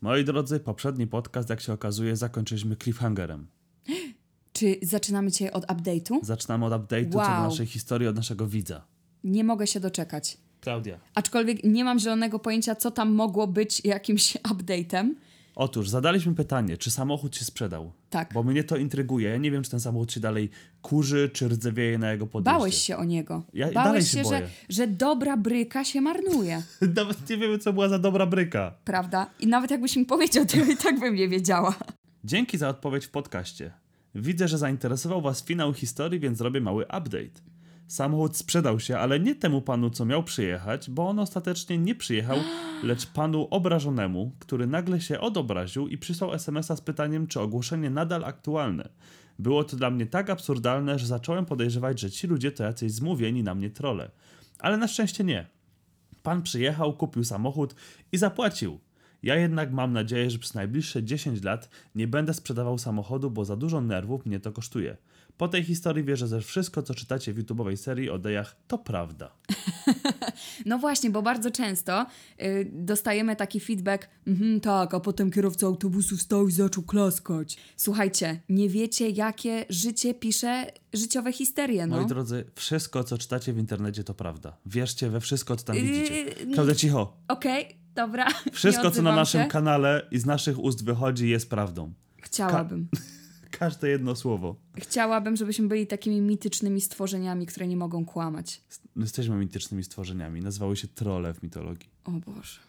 Moi drodzy, poprzedni podcast, jak się okazuje, zakończyliśmy cliffhangerem. Czy zaczynamy dzisiaj od update'u? Zaczynamy od update'u co do Wow. naszej historii od naszego widza. Nie mogę się doczekać. Klaudia. Aczkolwiek nie mam zielonego pojęcia, co tam mogło być jakimś update'em. Otóż zadaliśmy pytanie, czy samochód się sprzedał? Tak. Bo mnie to intryguje. Ja nie wiem, czy ten samochód się dalej kurzy, czy rdzewieje na jego podjeździe. Bałeś się o niego. Ja Bałeś się się, że, że dobra bryka się marnuje. Nawet nie wiemy, co była za dobra bryka. Prawda? I nawet jakbyś mi powiedział, to i tak bym nie wiedziała. Dzięki za odpowiedź w podcaście. Widzę, że zainteresował Was finał historii, więc zrobię mały update. Samochód sprzedał się, ale nie temu panu, co miał przyjechać, bo on ostatecznie nie przyjechał, lecz panu obrażonemu, który nagle się odobraził i przysłał SMS-a z pytaniem, czy ogłoszenie nadal aktualne. Było to dla mnie tak absurdalne, że zacząłem podejrzewać, że ci ludzie to jacyś zmówieni na mnie trole. Ale na szczęście nie. Pan przyjechał, kupił samochód i zapłacił. Ja jednak mam nadzieję, że przez najbliższe 10 lat nie będę sprzedawał samochodu, bo za dużo nerwów mnie to kosztuje. Po tej historii wierzę, że wszystko, co czytacie w YouTube'owej serii o dejach, to prawda. No właśnie, bo bardzo często y, dostajemy taki feedback, mhm, tak, a potem kierowca autobusu wstał i zaczął klaskać. Słuchajcie, nie wiecie, jakie życie pisze życiowe histerie, no. Moi drodzy, wszystko, co czytacie w internecie, to prawda. Wierzcie we wszystko, co tam Yy, widzicie. Klaudia, cicho. Okej, dobra. nie Wszystko, co na naszym się. kanale i z naszych ust wychodzi, jest prawdą. Chciałabym. Każde jedno słowo. Chciałabym, żebyśmy byli takimi mitycznymi stworzeniami, które nie mogą kłamać. My Jesteśmy mitycznymi stworzeniami. Nazywały się trolle w mitologii. O Boże.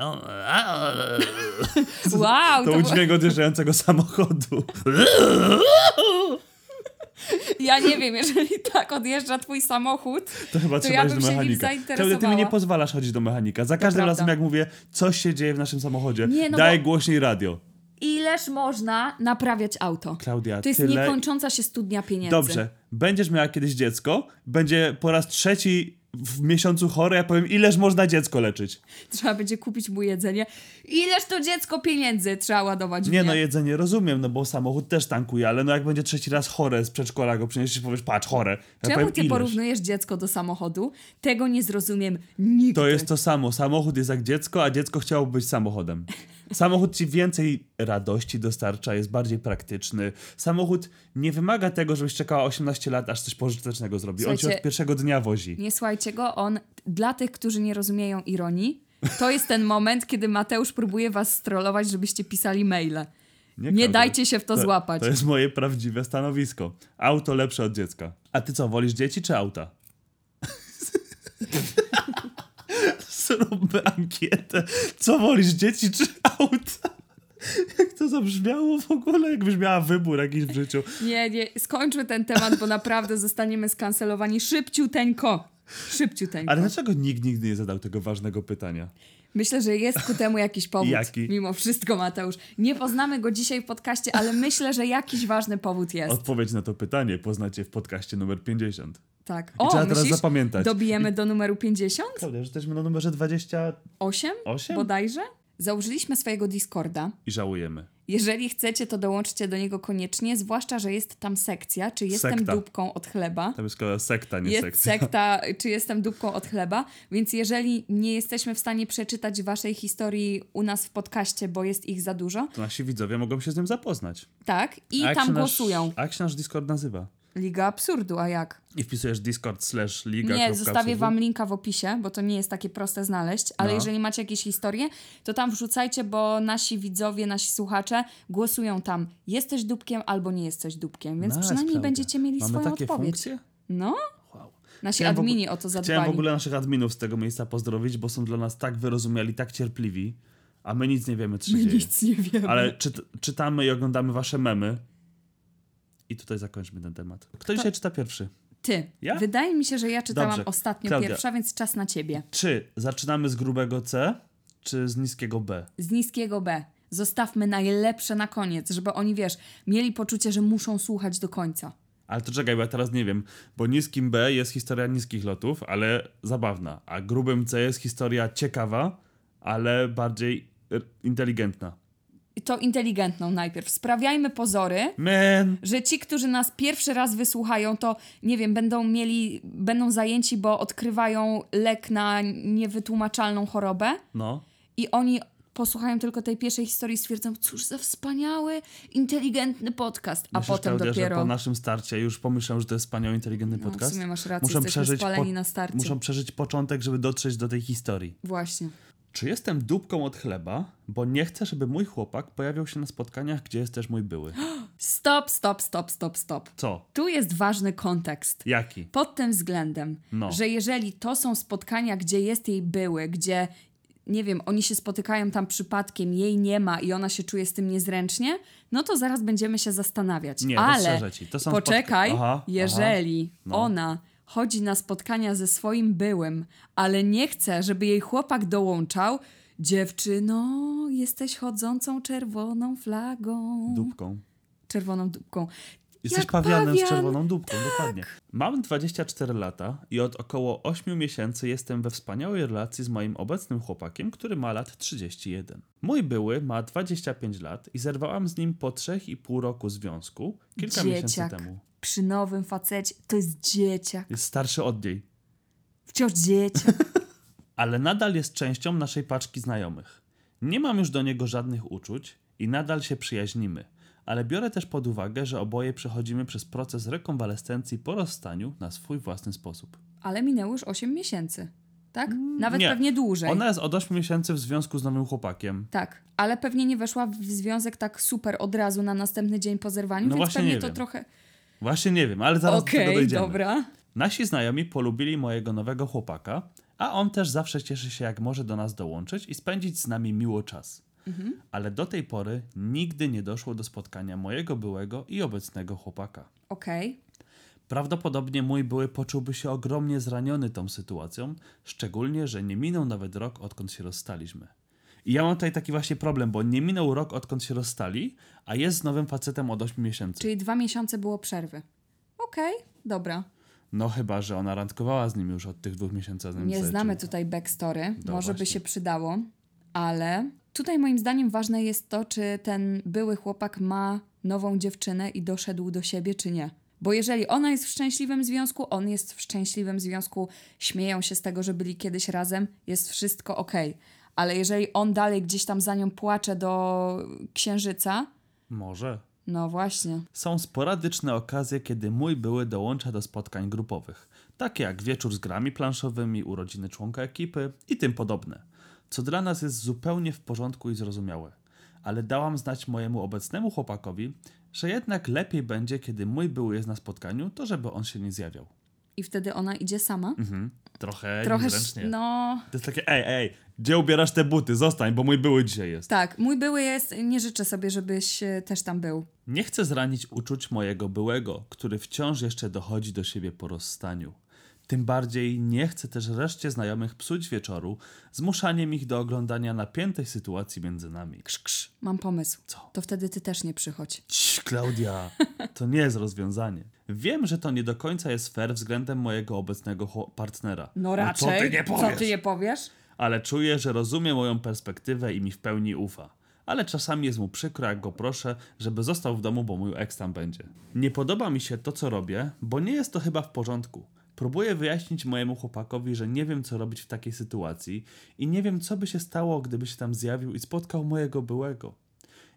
No. Wow, To to było... udźwięk odjeżdżającego samochodu. ja nie wiem, jeżeli tak odjeżdża twój samochód, To chyba To trzeba ja iść do mechanika. Klaudia, ty mi nie pozwalasz chodzić do mechanika. Za każdym razem, jak mówię, coś się dzieje w naszym samochodzie, Nie, no daj bo- głośniej radio. ileż można naprawiać auto? Klaudia, To jest tyle... niekończąca się studnia pieniędzy. Dobrze, będziesz miała kiedyś dziecko, będzie po raz trzeci w miesiącu chory, ja powiem, ileż można dziecko leczyć. Trzeba będzie kupić mu jedzenie. Ileż to dziecko pieniędzy trzeba ładować Nie nie? no, jedzenie rozumiem, no bo samochód też tankuje, ale no jak będzie trzeci raz chore z przedszkola go przyniesiesz i powiesz, patrz, chore. Ja Czemu powiem, ty ileż? porównujesz dziecko do samochodu? Tego nie zrozumiem nigdy. To jest to samo. Samochód jest jak dziecko, a dziecko chciałoby być samochodem. Samochód ci więcej radości dostarcza, jest bardziej praktyczny. Samochód nie wymaga tego, żebyś czekała 18 lat, aż coś pożytecznego zrobi. On cię Słuchajcie, od pierwszego dnia wozi. Nie słuchajcie go, on dla tych, którzy nie rozumieją ironii, to jest ten moment, kiedy Mateusz próbuje was strollować, żebyście pisali maile. Nie Klaudia. dajcie się w to, złapać. To jest moje prawdziwe stanowisko. Auto lepsze od dziecka. A ty co, wolisz dzieci czy auta? Zróbmy ankietę. Co wolisz, dzieci czy auta? Jak to zabrzmiało w ogóle, jakbyś miała wybór jakiś w życiu. Nie, nie, skończmy ten temat, bo naprawdę zostaniemy skancelowani szybciuteńko. Szybciuteńko. Ale dlaczego nikt nigdy nie zadał tego ważnego pytania? Myślę, że jest ku temu jakiś powód. Jaki? Mimo wszystko, Mateusz. Nie poznamy go dzisiaj w podcaście, ale myślę, że jakiś ważny powód jest. Odpowiedź na to pytanie poznacie w podcaście numer 50. Tak. I trzeba teraz myślisz, zapamiętać. Dobijemy do numeru 50? Klaudia, że jesteśmy na numerze 20 8? Osiem? Bodajże? Założyliśmy swojego Discorda. i żałujemy. Jeżeli chcecie, to dołączcie do niego koniecznie, zwłaszcza, że jest tam sekcja, czy jestem Sekta. dupką od chleba. To jest sekta, nie Jest sekcja. sekta, czy jestem dupką od chleba, więc jeżeli nie jesteśmy w stanie przeczytać waszej historii u nas w podcaście, bo jest ich za dużo, To nasi widzowie mogą się z nim zapoznać. tak, i tam nasz- głosują. A jak się nasz Discord nazywa? Liga Absurdu, a jak? I wpisujesz discord slash liga. Nie, zostawię wam linka w opisie, bo to nie jest takie proste znaleźć, ale No. jeżeli macie jakieś historie, to tam wrzucajcie, bo nasi widzowie, nasi słuchacze głosują tam, jesteś dupkiem albo nie jesteś dupkiem, więc Nice, przynajmniej będziecie mieli Mamy swoją takie odpowiedź. funkcje? No, Wow. nasi Chciałem admini o to Chciałem zadbali. w ogóle naszych adminów z tego miejsca pozdrowić, bo są dla nas tak wyrozumiali, tak cierpliwi, a my nic nie wiemy, co się My dzieje. nic nie wiemy. Ale czyt, czytamy i oglądamy wasze memy. I tutaj zakończmy ten temat. Kto dzisiaj czyta pierwszy? Ty. Ja? Wydaje mi się, że ja czytałam Dobrze. ostatnio Klaudia. pierwsza, więc czas na ciebie. Czy zaczynamy z grubego C, czy z niskiego B? Z niskiego B. Zostawmy najlepsze na koniec, żeby oni, wiesz, mieli poczucie, że muszą słuchać do końca. Ale to czekaj, bo ja teraz nie wiem, bo niskim B jest historia niskich lotów, ale zabawna, a grubym C jest historia ciekawa, ale bardziej inteligentna. To inteligentną najpierw. Sprawiajmy pozory, Man! że ci, którzy nas pierwszy raz wysłuchają, to nie wiem, będą mieli, będą zajęci, bo odkrywają lek na niewytłumaczalną chorobę No. i oni posłuchają tylko tej pierwszej historii i stwierdzą, cóż za wspaniały, inteligentny podcast, a Myślisz, potem Klaudia, dopiero... po naszym starcie już pomyślałem, że to jest wspaniały, inteligentny No, w podcast? sumie masz rację, muszą przeżyć, spaleni na starcie. muszą przeżyć początek, żeby dotrzeć do tej historii. Właśnie. Czy jestem dupką od chleba, bo nie chcę, żeby mój chłopak pojawiał się na spotkaniach, gdzie jest też mój były? Stop, stop, stop, stop, stop. Co? Tu jest ważny kontekst. Jaki? Pod tym względem, No. że jeżeli to są spotkania, gdzie jest jej były, gdzie nie wiem, oni się spotykają tam przypadkiem, jej nie ma i ona się czuje z tym niezręcznie, no to zaraz będziemy się zastanawiać. Nie, Ale. To są poczekaj, Aha, jeżeli aha, no. ona chodzi na spotkania ze swoim byłym, ale nie chce, żeby jej chłopak dołączał, dziewczyno, jesteś chodzącą czerwoną flagą. Dupką. Czerwoną dupką. Jesteś Jak pawianem z pawian. Tak. czerwoną dupką, dokładnie. Mam 24 lata i od około 8 miesięcy jestem we wspaniałej relacji z moim obecnym chłopakiem, który ma lat 31. Mój były ma 25 lat i zerwałam z nim po 3,5 roku związku kilka miesięcy Dzieciak. temu. Przy nowym facecie to jest dzieciak. Jest starszy od niej, Wciąż dzieciak. ale nadal jest częścią naszej paczki znajomych. Nie mam już do niego żadnych uczuć i nadal się przyjaźnimy, ale biorę też pod uwagę, że oboje przechodzimy przez proces rekonwalescencji po rozstaniu na swój własny sposób. Ale minęło już 8 miesięcy. Tak? Nawet nie. pewnie dłużej. Ona jest od 8 miesięcy w związku z nowym chłopakiem. Tak, ale pewnie nie weszła w związek tak super od razu na następny dzień po zerwaniu, No więc właśnie pewnie nie to wiem. trochę. Właśnie nie wiem, ale zaraz do tego dojdziemy. dobra. Nasi znajomi polubili mojego nowego chłopaka, a on też zawsze cieszy się, jak może do nas dołączyć i spędzić z nami miło czas. Mhm. Ale do tej pory nigdy nie doszło do spotkania mojego byłego i obecnego chłopaka. Okej. Prawdopodobnie mój były poczułby się ogromnie zraniony tą sytuacją, szczególnie, że nie minął nawet rok, odkąd się rozstaliśmy. I ja mam tutaj taki właśnie problem, bo nie minął rok, odkąd się rozstali, a jest z nowym facetem od 8 miesięcy. Czyli dwa miesiące było przerwy. Okej, dobra. No chyba, że ona randkowała z nim już od tych dwóch miesięcy. Nie zaczęli. znamy tutaj backstory, No może by właśnie. się przydało, ale tutaj moim zdaniem ważne jest to, czy ten były chłopak ma nową dziewczynę i doszedł do siebie, czy nie. Bo jeżeli ona jest w szczęśliwym związku, on jest w szczęśliwym związku, śmieją się z tego, że byli kiedyś razem, jest wszystko okej. Ale jeżeli on dalej gdzieś tam za nią płacze do księżyca, Może. no właśnie. Są sporadyczne okazje, kiedy mój były dołącza do spotkań grupowych, takie jak wieczór z grami planszowymi, urodziny członka ekipy i tym podobne, co dla nas jest zupełnie w porządku i zrozumiałe. Ale dałam znać mojemu obecnemu chłopakowi, że jednak lepiej będzie, kiedy mój były jest na spotkaniu, to żeby on się nie zjawiał. I wtedy ona idzie sama. Mhm. Trochę, Trochę, niezręcznie. no To jest takie, ej, ej, gdzie ubierasz te buty? Zostań, bo mój były dzisiaj jest. tak, mój były jest, nie życzę sobie, żebyś e, też tam był. Nie chcę zranić uczuć mojego byłego, który wciąż jeszcze dochodzi do siebie po rozstaniu. Tym bardziej nie chcę też reszcie znajomych psuć wieczoru, zmuszaniem ich do oglądania napiętej sytuacji między nami. Krz, krz, mam pomysł. Co? To wtedy ty też nie przychodź. Cii, Klaudia, to nie jest rozwiązanie. Wiem, że to nie do końca jest fair względem mojego obecnego partnera. No raczej. co ty nie powiesz? Co ty nie powiesz? Ale czuję, że rozumie moją perspektywę i mi w pełni ufa. Ale czasami jest mu przykro, jak go proszę, żeby został w domu, bo mój ex tam będzie. Nie podoba mi się to, co robię, bo nie jest to chyba w porządku. Próbuję wyjaśnić mojemu chłopakowi, że nie wiem, co robić w takiej sytuacji i nie wiem, co by się stało, gdyby się tam zjawił i spotkał mojego byłego.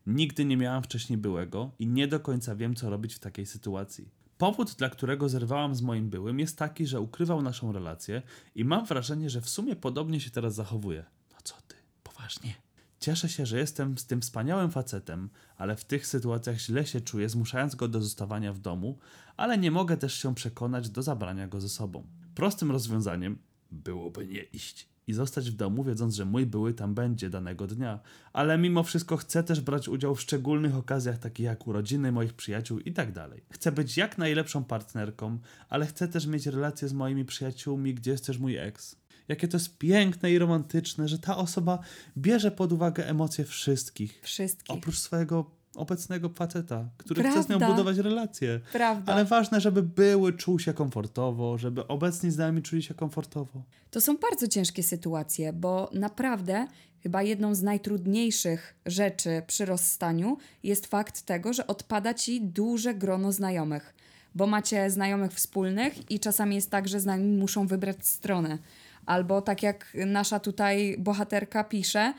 Nigdy nie miałam wcześniej byłego i nie do końca wiem, co robić w takiej sytuacji. Powód, dla którego zerwałam z moim byłym, jest taki, że ukrywał naszą relację i mam wrażenie, że w sumie podobnie się teraz zachowuje. No co ty, poważnie. Cieszę się, że jestem z tym wspaniałym facetem, ale w tych sytuacjach źle się czuję, zmuszając go do zostawania w domu, ale nie mogę też się przekonać do zabrania go ze sobą. Prostym rozwiązaniem byłoby nie iść i zostać w domu, wiedząc, że mój były tam będzie danego dnia, ale mimo wszystko chcę też brać udział w szczególnych okazjach, takich jak urodziny moich przyjaciół i tak dalej. Chcę być jak najlepszą partnerką, ale chcę też mieć relacje z moimi przyjaciółmi, gdzie jest też mój ex. Jakie to jest piękne i romantyczne, że ta osoba bierze pod uwagę emocje wszystkich, Wszystkich. oprócz swojego obecnego faceta, który chce z nią Prawda. budować relacje. Prawda. Ale ważne, żeby były, czuł się komfortowo, żeby obecni z nami czuli się komfortowo. To są bardzo ciężkie sytuacje, bo naprawdę Chyba jedną z najtrudniejszych rzeczy przy rozstaniu jest fakt tego, że odpada ci duże grono znajomych, bo macie znajomych wspólnych i czasami jest tak, że znajomi muszą wybrać stronę. Albo tak jak nasza tutaj bohaterka pisze,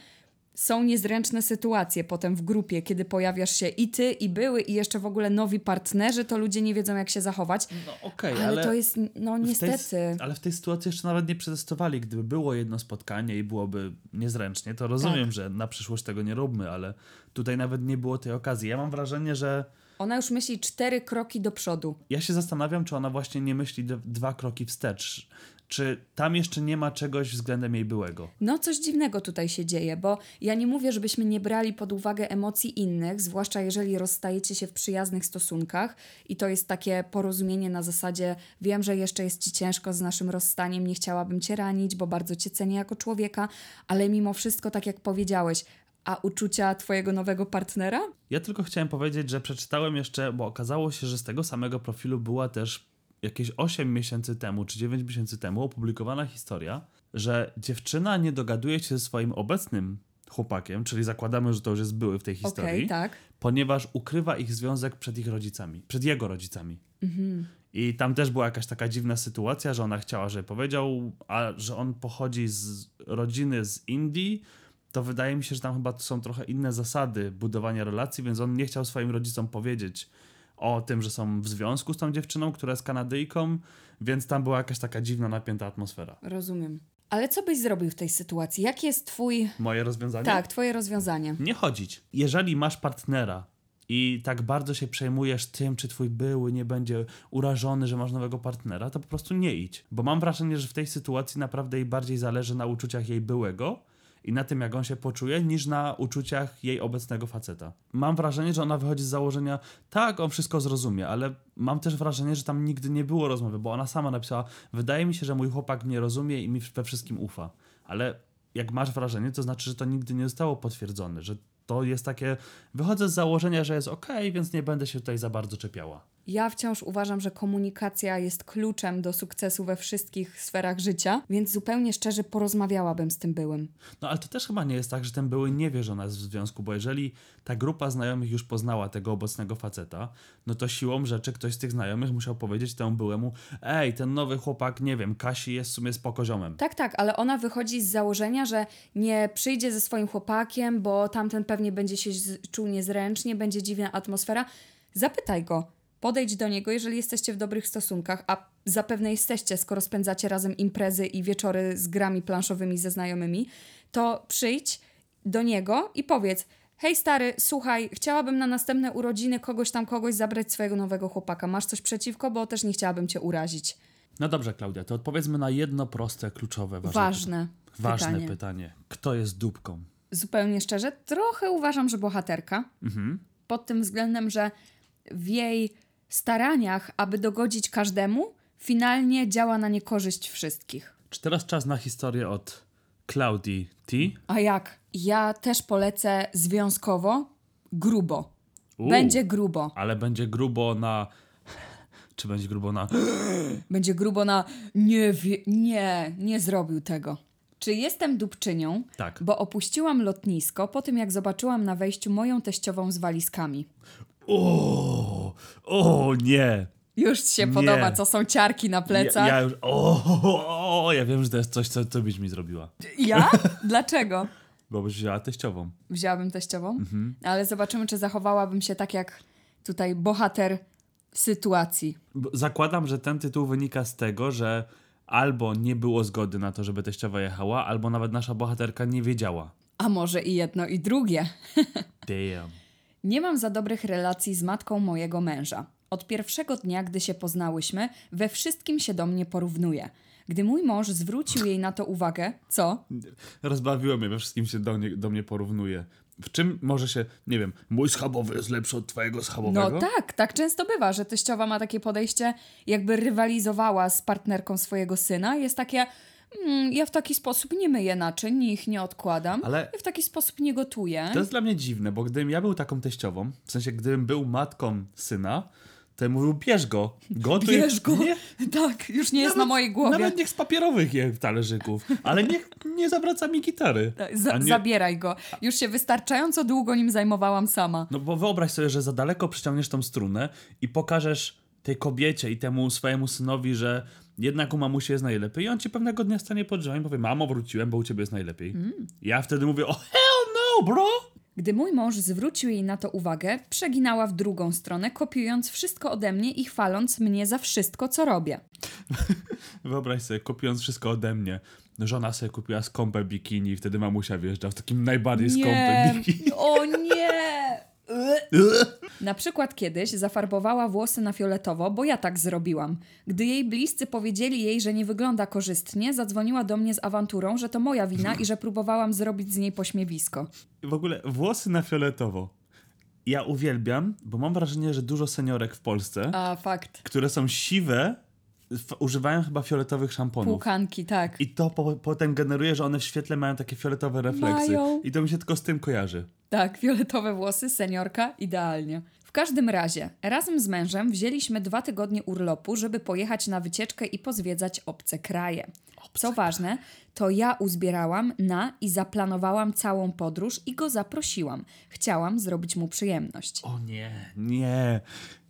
są niezręczne sytuacje potem w grupie, kiedy pojawiasz się i ty, i były, i jeszcze w ogóle nowi partnerzy, to ludzie nie wiedzą, jak się zachować. No okej, ale, ale, to jest, no w tej, niestety. ale w tej sytuacji jeszcze nawet nie przetestowali. Gdyby było jedno spotkanie i byłoby niezręcznie, to rozumiem, Tak. że na przyszłość tego nie róbmy, ale tutaj nawet nie było tej okazji. Ja mam wrażenie, że Ona już myśli cztery kroki do przodu. ja się zastanawiam, czy ona właśnie nie myśli dwa kroki wstecz. Czy tam jeszcze nie ma czegoś względem jej byłego? No, coś dziwnego tutaj się dzieje, bo ja nie mówię, żebyśmy nie brali pod uwagę emocji innych, zwłaszcza jeżeli rozstajecie się w przyjaznych stosunkach i to jest takie porozumienie na zasadzie: wiem, że jeszcze jest ci ciężko z naszym rozstaniem, nie chciałabym cię ranić, bo bardzo cię cenię jako człowieka, ale mimo wszystko, tak jak powiedziałeś, a uczucia twojego nowego partnera? Ja tylko chciałem powiedzieć, że przeczytałem jeszcze, bo okazało się, że z tego samego profilu była też jakieś 8 miesięcy temu czy 9 miesięcy temu opublikowana historia, że dziewczyna nie dogaduje się ze swoim obecnym chłopakiem, czyli zakładamy, że to już jest były w tej historii, tak. ponieważ ukrywa ich związek przed ich rodzicami, przed jego rodzicami. I tam też była jakaś taka dziwna sytuacja, że ona chciała, żeby powiedział, a że on pochodzi z rodziny z Indii, to wydaje mi się, że tam chyba są trochę inne zasady budowania relacji, więc on nie chciał swoim rodzicom powiedzieć o tym, że są w związku z tą dziewczyną, która jest Kanadyjką, więc tam była jakaś taka dziwna, napięta atmosfera. Rozumiem. Ale co byś zrobił w tej sytuacji? Jaki jest twój. Moje rozwiązanie? Tak, twoje rozwiązanie. Nie chodzić. Jeżeli masz partnera i tak bardzo się przejmujesz tym, czy twój były nie będzie urażony, że masz nowego partnera, to po prostu nie idź. Bo mam wrażenie, że w tej sytuacji naprawdę jej bardziej zależy na uczuciach jej byłego i na tym, jak on się poczuje, niż na uczuciach jej obecnego faceta. Mam wrażenie, że ona wychodzi z założenia, tak, on wszystko zrozumie, ale mam też wrażenie, że tam nigdy nie było rozmowy, bo ona sama napisała, wydaje mi się, że mój chłopak mnie rozumie i mi we wszystkim ufa. Ale jak masz wrażenie, to znaczy, że to nigdy nie zostało potwierdzone, że to jest takie, wychodzę z założenia, że jest ok, więc nie będę się tutaj za bardzo czepiała. Ja wciąż uważam, że komunikacja jest kluczem do sukcesu we wszystkich sferach życia, więc zupełnie szczerze porozmawiałabym z tym byłym. No ale to też chyba nie jest tak, że ten były nie wie, że ona jest w związku, bo jeżeli ta grupa znajomych już poznała tego obecnego faceta, no to siłą rzeczy ktoś z tych znajomych musiał powiedzieć temu byłemu, ej, ten nowy chłopak, nie wiem, Kasi jest w sumie spokoziomem. Tak, tak, ale ona wychodzi z założenia, że nie przyjdzie ze swoim chłopakiem, bo tamten pewnie będzie się czuł niezręcznie, będzie dziwna atmosfera. Zapytaj go. Podejdź do niego, jeżeli jesteście w dobrych stosunkach, a zapewne jesteście, skoro spędzacie razem imprezy i wieczory z grami planszowymi ze znajomymi, to przyjdź do niego i powiedz: Hej stary, słuchaj, chciałabym na następne urodziny kogoś tam kogoś zabrać swojego nowego chłopaka. Masz coś przeciwko, bo też nie chciałabym cię urazić. No dobrze, Klaudia, to odpowiedzmy na jedno proste, kluczowe, ważne, Ważne. pyta- ważne pytanie. pytanie. Kto jest dupką? zupełnie szczerze, trochę uważam, że bohaterka. Pod tym względem, że w jej staraniach, aby dogodzić każdemu, finalnie działa na niekorzyść wszystkich. Czy teraz czas na historię od Claudii T? A jak? Ja też polecę związkowo grubo. Będzie grubo. Ale będzie grubo na... Czy będzie grubo na... Będzie grubo na nie, wie, nie, nie zrobił tego. Czy jestem dupczynią? Tak. Bo opuściłam lotnisko po tym, jak zobaczyłam na wejściu moją teściową z walizkami. O, o nie. Już ci się Nie. podoba, co są ciarki na Ja, plecach. ja już... O, o, ja wiem, że to jest coś, co ty byś mi zrobiła. Ja? Dlaczego? Bo byś wzięła teściową. Wzięłabym teściową, Mhm. ale zobaczymy, czy zachowałabym się tak jak tutaj bohater sytuacji. Bo Zakładam, że ten tytuł wynika z tego, że albo nie było zgody na to, żeby teściowa jechała, albo nawet nasza bohaterka nie wiedziała. A może i jedno, i drugie. Damn. Nie mam za dobrych relacji z matką mojego męża. Od pierwszego dnia, gdy się poznałyśmy, we wszystkim się do mnie porównuje. Gdy mój mąż zwrócił jej na to uwagę, co? Rozbawiło mnie, we wszystkim się do, nie, do mnie porównuje. W czym może się, nie wiem, mój schabowy jest lepszy od twojego schabowego? No tak, tak często bywa, że teściowa ma takie podejście, jakby rywalizowała z partnerką swojego syna. Jest takie, mm, ja w taki sposób nie myję naczyń, ich nie odkładam, Ale- ja w taki sposób nie gotuję. To jest dla mnie dziwne, bo gdybym ja był taką teściową, w sensie gdybym był matką syna, to ja mówił, bierz go. Gotuj. Bierz go. Nie, Tak, już nie jest Nawet- na mojej głowie. Nawet niech z papierowych je talerzyków, ale niech nie zawraca mi gitary. Tak, A nie- Zabieraj go. Już się wystarczająco długo nim zajmowałam sama. No bo wyobraź sobie, że za daleko przyciągniesz tą strunę i pokażesz tej kobiecie i temu swojemu synowi, że jednak u mamusi jest najlepiej i on ci pewnego dnia stanie pod drzwiami i powie, mamo, wróciłem, bo u ciebie jest najlepiej. Mm. Ja wtedy mówię, oh hell no, bro! Gdy mój mąż zwrócił jej na to uwagę, przeginała w drugą stronę, kopiując wszystko ode mnie i chwaląc mnie za wszystko, co robię. Wyobraź sobie, kupując wszystko ode mnie. Żona sobie kupiła skąpe bikini i wtedy mamusia wjeżdża w takim najbardziej skąpym bikini. o nie! Na przykład kiedyś zafarbowała włosy na fioletowo, bo ja tak zrobiłam. Gdy jej bliscy powiedzieli jej, że nie wygląda korzystnie, zadzwoniła do mnie z awanturą, że to moja wina i że próbowałam zrobić z niej pośmiewisko. W ogóle włosy na fioletowo. Ja uwielbiam, bo mam wrażenie, że dużo seniorek w Polsce, A, fakt. które są siwe, używają chyba fioletowych szamponów. Półkanki, tak. I to po, potem generuje, że one w świetle mają takie fioletowe refleksy. Mają. I to mi się tylko z tym kojarzy. Tak, fioletowe włosy, seniorka, idealnie. W każdym razie, razem z mężem wzięliśmy dwa tygodnie urlopu, żeby pojechać na wycieczkę i pozwiedzać obce kraje. Co ważne, to ja uzbierałam na i zaplanowałam całą podróż i go zaprosiłam. Chciałam zrobić mu przyjemność. O nie, nie,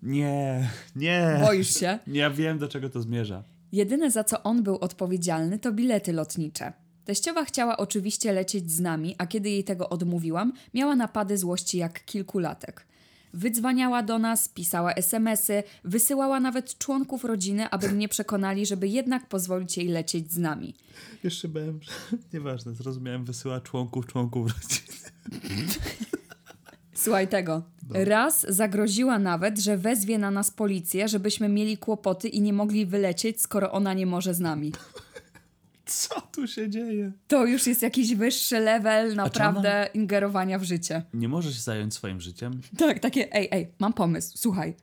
nie, nie. Boisz się? Ja wiem, do czego to zmierza. Jedyne za co on był odpowiedzialny to bilety lotnicze. Teściowa chciała oczywiście lecieć z nami, a kiedy jej tego odmówiłam, miała napady złości jak kilkulatek. Wydzwaniała do nas, pisała smsy, wysyłała nawet członków rodziny, aby mnie przekonali, żeby jednak pozwolić jej lecieć z nami. Jeszcze byłem, nieważne, zrozumiałem, wysyła członków, członków rodziny. Słuchaj tego. Raz zagroziła nawet, że wezwie na nas policję, żebyśmy mieli kłopoty i nie mogli wylecieć, skoro ona nie może z nami. Co tu się dzieje? To już jest jakiś wyższy level naprawdę ingerowania w życie. Nie możesz się zająć swoim życiem? Tak, takie, ej, ej, mam pomysł, słuchaj.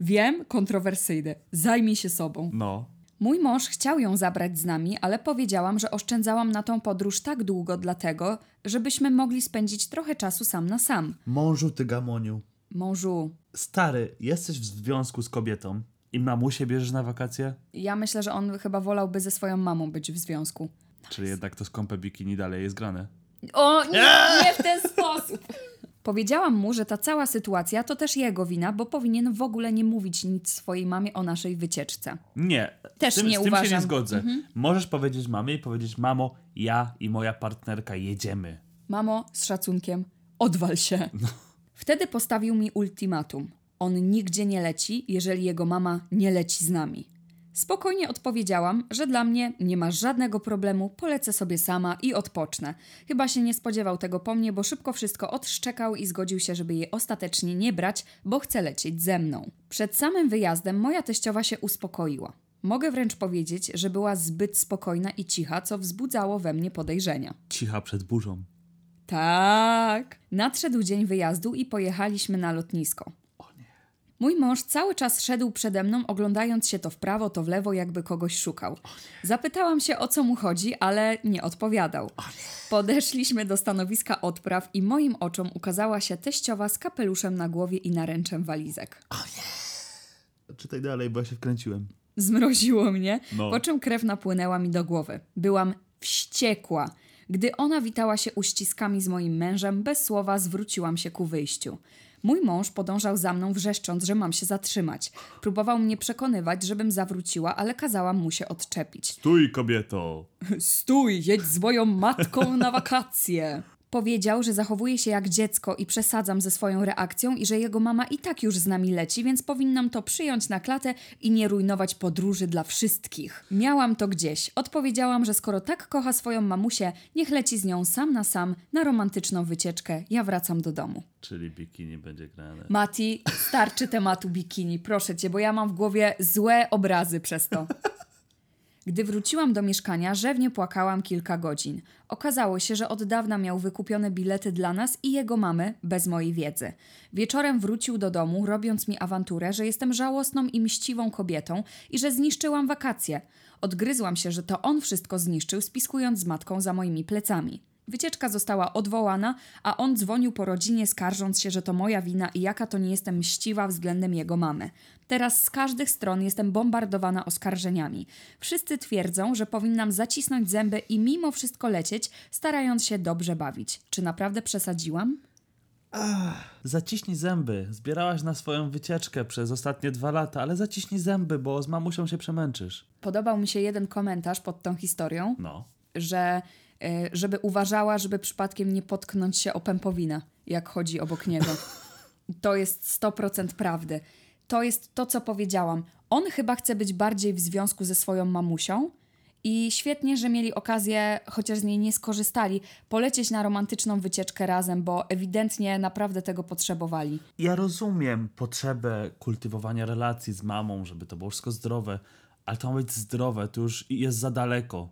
Wiem, kontrowersyjny, zajmij się sobą. No. Mój mąż chciał ją zabrać z nami, ale powiedziałam, że oszczędzałam na tą podróż tak długo dlatego, żebyśmy mogli spędzić trochę czasu sam na sam. Mążu ty gamoniu. Mążu, Stary, jesteś w związku z kobietą i mamusię bierzesz na wakacje? ja myślę, że on chyba wolałby ze swoją mamą być w związku. Czyli jednak to skąpe bikini dalej jest grane. O, nie, nie w ten sposób. Powiedziałam mu, że ta cała sytuacja to też jego wina, bo powinien w ogóle nie mówić nic swojej mamie o naszej wycieczce. Nie. Też z tym, nie z tym się uważam. nie zgodzę. Możesz powiedzieć mamie i powiedzieć, mamo, ja i moja partnerka jedziemy. Mamo, z szacunkiem, odwal się. Wtedy postawił mi ultimatum. On nigdzie nie leci, jeżeli jego mama nie leci z nami. Spokojnie odpowiedziałam, że dla mnie nie ma żadnego problemu, polecę sobie sama i odpocznę. Chyba się nie spodziewał tego po mnie, bo szybko wszystko odszczekał i zgodził się, żeby jej ostatecznie nie brać, bo chce lecieć ze mną. Przed samym wyjazdem moja teściowa się uspokoiła. Mogę wręcz powiedzieć, że była zbyt spokojna i cicha, co wzbudzało we mnie podejrzenia. Cicha przed burzą. Tak. Nadszedł dzień wyjazdu i pojechaliśmy na lotnisko. Mój mąż cały czas szedł przede mną, oglądając się to w prawo, to w lewo, jakby kogoś szukał. Zapytałam się, o co mu chodzi, ale nie odpowiadał. Podeszliśmy do stanowiska odpraw i moim oczom ukazała się teściowa z kapeluszem na głowie i naręczem walizek. Czytaj dalej, bo ja się wkręciłem. Zmroziło mnie, No. po czym krew napłynęła mi do głowy. Byłam wściekła. Gdy ona witała się uściskami z moim mężem, bez słowa zwróciłam się ku wyjściu. Mój mąż podążał za mną, wrzeszcząc, że mam się zatrzymać. Próbował mnie przekonywać, żebym zawróciła, ale kazałam mu się odczepić. Stój, kobieto! Stój, jedź z moją matką na wakacje. Powiedział, że zachowuje się jak dziecko i przesadzam ze swoją reakcją i że jego mama i tak już z nami leci, więc powinnam to przyjąć na klatę i nie rujnować podróży dla wszystkich. Miałam to gdzieś. Odpowiedziałam, że skoro tak kocha swoją mamusię, niech leci z nią sam na sam na romantyczną wycieczkę. Ja wracam do domu. Czyli bikini będzie grane. Mati, starczy tematu bikini, proszę cię, bo ja mam w głowie złe obrazy przez to. Gdy wróciłam do mieszkania, rzewnie płakałam kilka godzin. Okazało się, że od dawna miał wykupione bilety dla nas i jego mamy, bez mojej wiedzy. Wieczorem wrócił do domu, robiąc mi awanturę, że jestem żałosną i mściwą kobietą i że zniszczyłam wakacje. Odgryzłam się, że to on wszystko zniszczył, spiskując z matką za moimi plecami. Wycieczka została odwołana, a on dzwonił po rodzinie, skarżąc się, że to moja wina i jaka to nie jestem mściwa względem jego mamy. Teraz z każdych stron jestem bombardowana oskarżeniami. Wszyscy twierdzą, że powinnam zacisnąć zęby i mimo wszystko lecieć, starając się dobrze bawić. Czy naprawdę przesadziłam? Zaciśnij zęby. Zbierałaś na swoją wycieczkę przez ostatnie dwa lata, ale zaciśnij zęby, bo z mamusią się przemęczysz. Podobał mi się jeden komentarz pod tą historią, No. że żeby uważała, żeby przypadkiem nie potknąć się o pępowinę, jak chodzi obok niego. To jest 100% prawdy. To jest to, co powiedziałam. On chyba chce być bardziej w związku ze swoją mamusią i świetnie, że mieli okazję, chociaż z niej nie skorzystali, polecieć na romantyczną wycieczkę razem, bo ewidentnie naprawdę tego potrzebowali. Ja rozumiem potrzebę kultywowania relacji z mamą, żeby to było wszystko zdrowe, ale to ma być zdrowe, to już jest za daleko.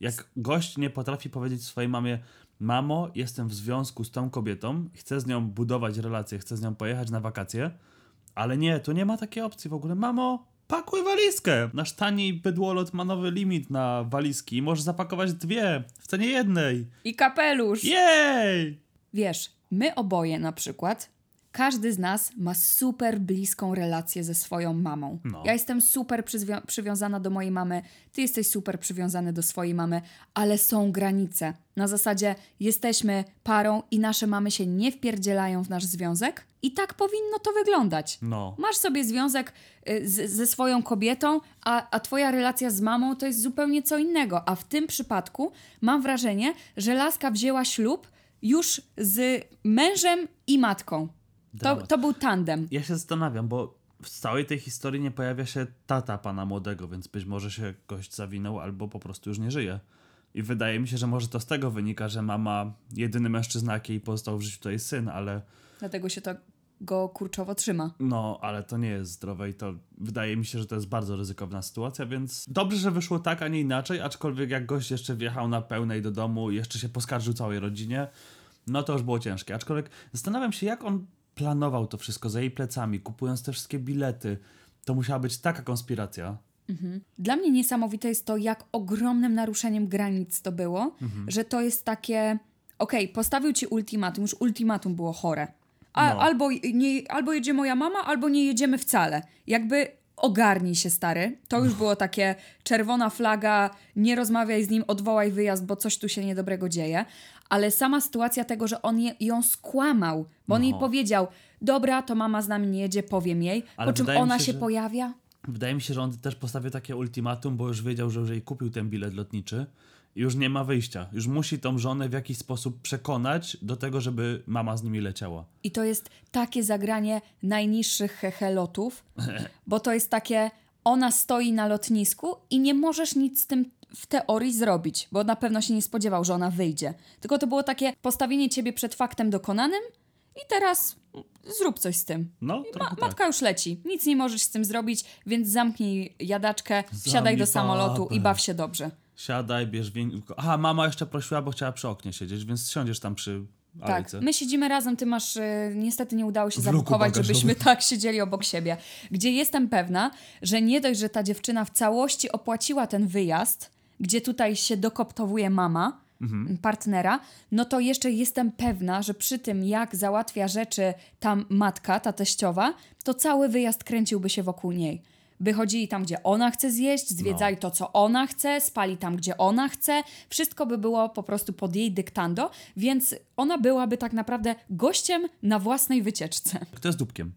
Jak gość nie potrafi powiedzieć swojej mamie, mamo, jestem w związku z tą kobietą, chcę z nią budować relacje, chcę z nią pojechać na wakacje, ale nie, tu nie ma takiej opcji w ogóle. Mamo, pakuj walizkę! Nasz tani bydłolot ma nowy limit na walizki i możesz zapakować dwie, w cenie jednej. I kapelusz! Jej! Wiesz, my oboje na przykład, każdy z nas ma super bliską relację ze swoją mamą. No. Ja jestem super przywiązana do mojej mamy, ty jesteś super przywiązany do swojej mamy, ale są granice. Na zasadzie jesteśmy parą i nasze mamy się nie wpierdzielają w nasz związek i tak powinno to wyglądać. No. Masz sobie związek y, z, ze swoją kobietą, a, a twoja relacja z mamą to jest zupełnie co innego. A w tym przypadku mam wrażenie, że laska wzięła ślub już z mężem i matką. To, to był tandem. Ja się zastanawiam, bo w całej tej historii nie pojawia się tata pana młodego, więc być może się gość zawinął albo po prostu już nie żyje. I wydaje mi się, że może to z tego wynika, że mama, jedyny mężczyzna, jaki jej pozostał w życiu, to jest syn, ale Dlatego się to go kurczowo trzyma. no, ale to nie jest zdrowe i to wydaje mi się, że to jest bardzo ryzykowna sytuacja, więc dobrze, że wyszło tak, a nie inaczej, aczkolwiek jak gość jeszcze wjechał na pełnej do domu i jeszcze się poskarżył całej rodzinie, no to już było ciężkie. Aczkolwiek zastanawiam się, jak on planował to wszystko za jej plecami, kupując te wszystkie bilety. To musiała być taka konspiracja. Dla mnie niesamowite jest to, jak ogromnym naruszeniem granic to było, że to jest takie. Okej, postawił ci ultimatum, już ultimatum było chore. A, No. albo, nie, albo jedzie moja mama, albo nie jedziemy wcale. Jakby ogarnij się, stary. To już było takie czerwona flaga, nie rozmawiaj z nim, odwołaj wyjazd, bo coś tu się niedobrego dzieje. Ale sama sytuacja tego, że on je, ją skłamał, bo on No. jej powiedział, dobra, to mama z nami nie jedzie, powiem jej, Ale po czym ona się, się że- pojawia. Wydaje mi się, że on też postawił takie ultimatum, bo już wiedział, że już jej kupił ten bilet lotniczy już nie ma wyjścia. Już musi tą żonę w jakiś sposób przekonać do tego, żeby mama z nimi leciała. I to jest takie zagranie najniższych hechelotów, bo to jest takie, ona stoi na lotnisku i nie możesz nic z tym w teorii zrobić, bo na pewno się nie spodziewał, że ona wyjdzie. Tylko to było takie postawienie ciebie przed faktem dokonanym i teraz zrób coś z tym. No, Ma, tak. matka już leci, nic nie możesz z tym zrobić, więc zamknij jadaczkę, wsiadaj Zamknij do samolotu i baw się dobrze. Siadaj, bierz win... Aha, mama jeszcze prosiła, bo chciała przy oknie siedzieć, więc siądziesz tam przy Tak, my siedzimy razem, ty masz, y, niestety nie udało się zabukować, żebyśmy tak siedzieli obok siebie. Gdzie jestem pewna, że nie dość, że ta dziewczyna w całości opłaciła ten wyjazd, gdzie tutaj się dokoptowuje mama, Mhm. partnera, no to jeszcze jestem pewna, że przy tym jak załatwia rzeczy tam matka, ta teściowa, to cały wyjazd kręciłby się wokół niej. By chodzili tam, gdzie ona chce zjeść, zwiedzali No. to, co ona chce, spali tam, gdzie ona chce. Wszystko by było po prostu pod jej dyktando, więc ona byłaby tak naprawdę gościem na własnej wycieczce. Kto jest dupkiem?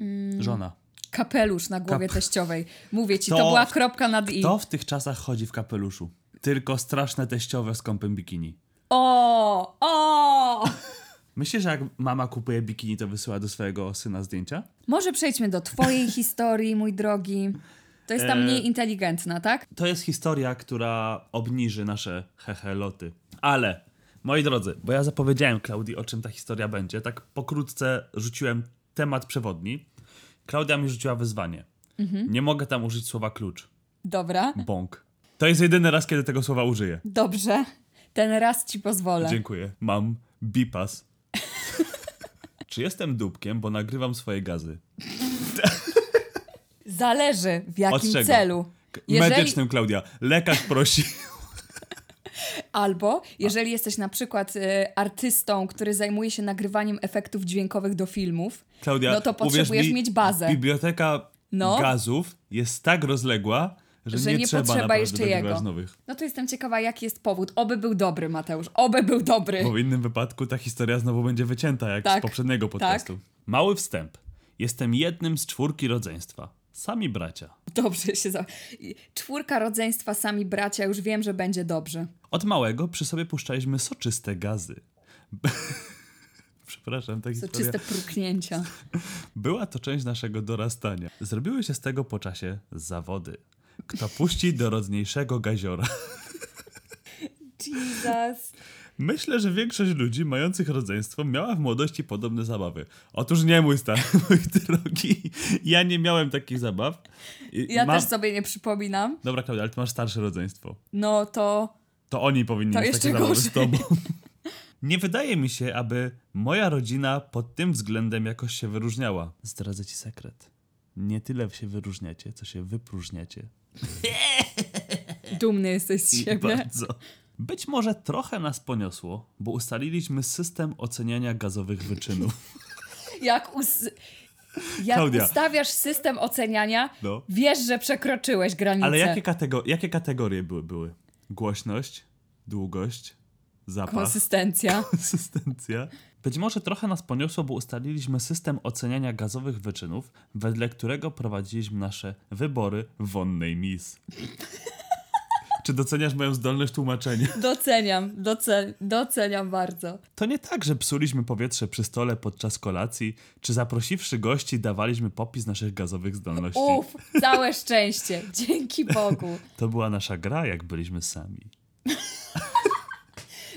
Mm. Żona. Kapelusz na głowie teściowej. Mówię ci, to, Kto- była kropka nad i. Kto w tych czasach chodzi w kapeluszu? Tylko straszne teściowe z kąpem bikini. O, o! Myślisz, że jak mama kupuje bikini, to wysyła do swojego syna zdjęcia? Może przejdźmy do twojej historii, mój drogi. To jest ta E, mniej inteligentna, tak? To jest historia, która obniży nasze heheloty. Ale, moi drodzy, bo ja zapowiedziałem Klaudii, o czym ta historia będzie, tak pokrótce rzuciłem temat przewodni. Klaudia mi rzuciła wyzwanie. Nie mogę tam użyć słowa klucz. Dobra, Bąk. To jest jedyny raz, kiedy tego słowa użyję. dobrze. Ten raz ci pozwolę. Dziękuję. Mam bipas. Czy jestem dupkiem, bo nagrywam swoje gazy? Zależy w jakim Od czego? celu. Jeżeli- Medycznym, Klaudia. Lekarz prosi. Albo jeżeli jesteś na przykład y, artystą, który zajmuje się nagrywaniem efektów dźwiękowych do filmów, Klaudia, no to potrzebujesz mi, mieć bazę. Biblioteka No. gazów jest tak rozległa, że, Że nie, nie trzeba potrzeba jeszcze jego. nowych. No to jestem ciekawa, jaki jest powód. Oby był dobry, Mateusz. Oby był dobry. Bo w innym wypadku ta historia znowu będzie wycięta, jak Tak, z poprzedniego podcastu. Mały wstęp. Jestem jednym z czwórki rodzeństwa. Sami bracia. Dobrze się za... Czwórka rodzeństwa, sami bracia, już wiem, że będzie dobrze. Od małego przy sobie puszczaliśmy soczyste gazy. Przepraszam, ta To historia. czyste pruknięcia. Była to część naszego dorastania. Zrobiły się z tego po czasie zawody. Kto puści dorodniejszego gaziora? Jesus. Myślę, że większość ludzi mających rodzeństwo miała w młodości podobne zabawy. Otóż nie mój stary, mój drogi. Ja nie miałem takich zabaw. I Ja mam- też sobie nie przypominam. Dobra, Klaudia, ale ty masz starsze rodzeństwo. No to... To oni powinni To mieć takie zabawy z gorzej. tobą. Nie wydaje mi się, aby moja rodzina pod tym względem jakoś się wyróżniała. Zdradzę ci sekret. Nie tyle się wyróżniacie, co się wypróżniacie. Dumny jesteś z I siebie. bardzo. Być może trochę nas poniosło, bo ustaliliśmy system oceniania gazowych wyczynów. Jak, us... Jak Klaudia. ustawiasz system oceniania, No. wiesz, że przekroczyłeś granicę. Ale jakie, katego- jakie kategorie były, były? Głośność, długość, zapach, Konsystencja. konsystencja. Być może trochę nas poniosło, bo ustaliliśmy system oceniania gazowych wyczynów, wedle którego prowadziliśmy nasze wybory w wonnej Miss. Czy doceniasz moją zdolność tłumaczenia? Doceniam, doce... doceniam bardzo. To nie tak, że psuliśmy powietrze przy stole podczas kolacji, czy zaprosiwszy gości dawaliśmy popis naszych gazowych zdolności. Uf, całe szczęście. Dzięki Bogu. To była nasza gra, jak byliśmy sami.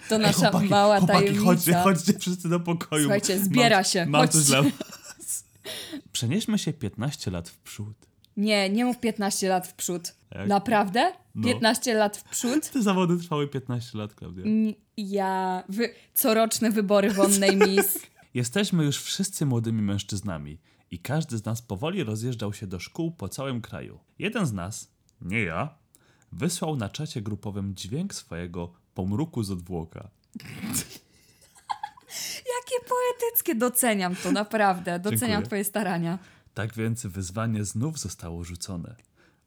To Ej, nasza chłopaki, mała chłopaki, tajemnica. chodźcie, chodźcie wszyscy do pokoju. Słuchajcie, zbiera mam, się, Mam coś chodźcie. dla was. Przenieśmy się 15 lat w przód. Nie, nie mów 15 lat w przód. Jak? Naprawdę? No. 15 lat w przód? Te zawody trwały 15 lat, Klaudia. N- Ja... Wy... Coroczne wybory wonnej Miss. Jesteśmy już wszyscy młodymi mężczyznami i każdy z nas powoli rozjeżdżał się do szkół po całym kraju. Jeden z nas, nie ja, wysłał na czacie grupowym dźwięk swojego pomruku z odwłoka. Jakie poetyckie. Doceniam to, naprawdę. Doceniam Dziękuję. twoje starania. Tak więc wyzwanie znów zostało rzucone.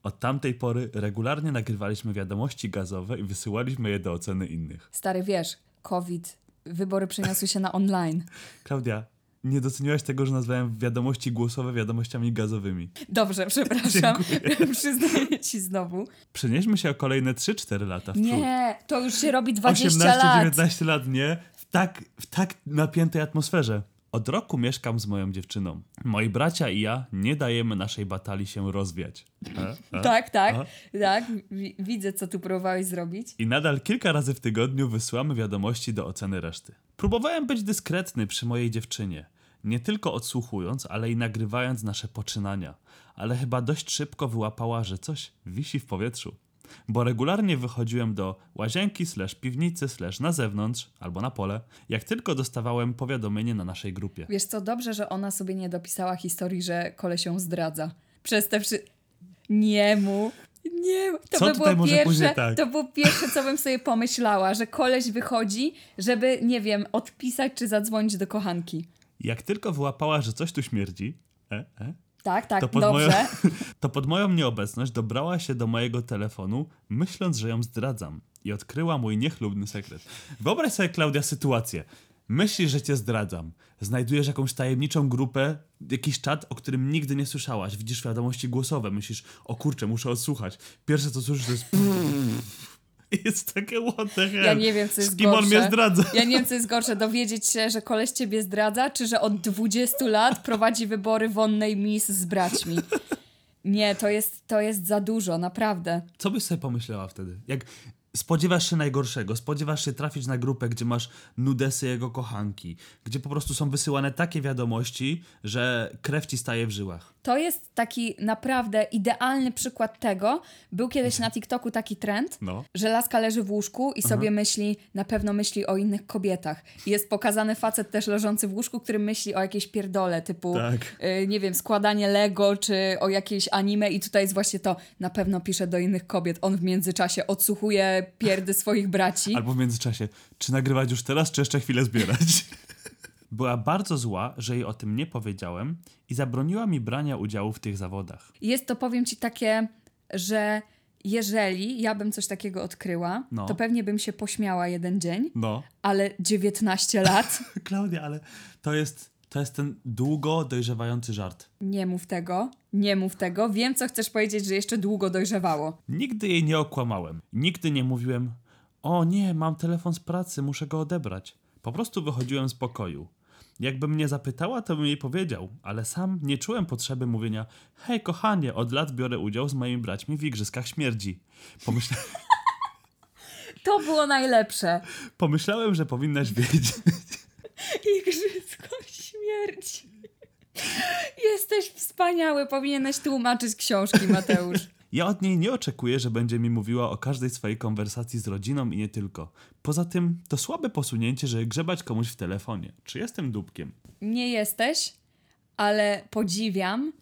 Od tamtej pory regularnie nagrywaliśmy wiadomości gazowe i wysyłaliśmy je do oceny innych. Stary, wiesz, COVID, wybory przeniosły się na online. Klaudia, nie doceniłaś tego, że nazwałem wiadomości głosowe wiadomościami gazowymi. Dobrze, przepraszam. Przyznaję ci znowu. Przenieśmy się o kolejne 3-4 lata w przód. Nie, to już się robi 20 lat. 18-19 lat, nie? W tak, w tak napiętej atmosferze. Od roku mieszkam z moją dziewczyną. Moi bracia i ja nie dajemy naszej batalii się rozwiać. E? E? Tak, tak, A? tak. Wi- widzę, co tu próbowałeś zrobić. I nadal kilka razy w tygodniu wysyłamy wiadomości do oceny reszty. Próbowałem być dyskretny przy mojej dziewczynie. Nie tylko odsłuchując, ale i nagrywając nasze poczynania. Ale chyba dość szybko wyłapała, że coś wisi w powietrzu. Bo regularnie wychodziłem do łazienki, slash piwnicy, slash na zewnątrz, albo na pole, jak tylko dostawałem powiadomienie na naszej grupie. Wiesz co, dobrze, że ona sobie nie dopisała historii, że koleś ją zdradza. Przez te wszy... Nie mu. Nie, to Co by było może pierwsze, tak? to było pierwsze, co bym sobie pomyślała, że koleś wychodzi, żeby, nie wiem, odpisać czy zadzwonić do kochanki. Jak tylko wyłapała, że coś tu śmierdzi, e, e, Tak, tak, to pod, dobrze. moją, to pod moją nieobecność dobrała się do mojego telefonu, myśląc, że ją zdradzam i odkryła mój niechlubny sekret. Wyobraź sobie, Klaudia, sytuację. Myślisz, że cię zdradzam. Znajdujesz jakąś tajemniczą grupę, jakiś czat, o którym nigdy nie słyszałaś. Widzisz wiadomości głosowe. Myślisz, o kurczę, muszę odsłuchać. Pierwsze, co słyszysz, to jest... Jest takie what the hell. Ja nie wiem, co jest Z kim on gorsze. mnie zdradza? Ja nie wiem, co jest gorsze, dowiedzieć się, że koleś ciebie zdradza, czy że od 20 lat prowadzi wybory wonnej Miss z braćmi. Nie, to jest, to jest za dużo, naprawdę. Co byś sobie pomyślała wtedy? Jak spodziewasz się najgorszego, spodziewasz się trafić na grupę, gdzie masz nudesy jego kochanki, gdzie po prostu są wysyłane takie wiadomości, że krew ci staje w żyłach. To jest taki naprawdę idealny przykład tego. Był kiedyś na TikToku taki trend, No. że laska leży w łóżku i sobie myśli, na pewno myśli o innych kobietach. Jest pokazany facet też leżący w łóżku, który myśli o jakiejś pierdole, typu, Tak. y, nie wiem, składanie Lego, czy o jakiejś anime i tutaj jest właśnie to, na pewno pisze do innych kobiet. On w międzyczasie odsłuchuje pierdy swoich braci. Albo w międzyczasie, czy nagrywać już teraz, czy jeszcze chwilę zbierać? Była bardzo zła, że jej o tym nie powiedziałem i zabroniła mi brania udziału w tych zawodach. Jest to, powiem ci, takie, że jeżeli ja bym coś takiego odkryła, No. to pewnie bym się pośmiała jeden dzień, No. ale 19 lat, Klaudia, ale to jest, to jest ten długo dojrzewający żart. nie mów tego, nie mów tego. Wiem, co chcesz powiedzieć, że jeszcze długo dojrzewało. Nigdy jej nie okłamałem. Nigdy nie mówiłem, o nie, mam telefon z pracy, muszę go odebrać. Po prostu wychodziłem z pokoju. Jakby mnie zapytała, to bym jej powiedział, ale sam nie czułem potrzeby mówienia, hej kochanie, od lat biorę udział z moimi braćmi w Igrzyskach Śmierdzi. Pomyśla... To było najlepsze. Pomyślałem, że powinnaś wiedzieć. Igrzysko śmierci. Jesteś wspaniały, powinieneś tłumaczyć książki, Mateusz. Ja od niej nie oczekuję, że będzie mi mówiła o każdej swojej konwersacji z rodziną i nie tylko. Poza tym, to słabe posunięcie, żeby grzebać komuś w telefonie. Czy jestem dupkiem? Nie jesteś, ale podziwiam,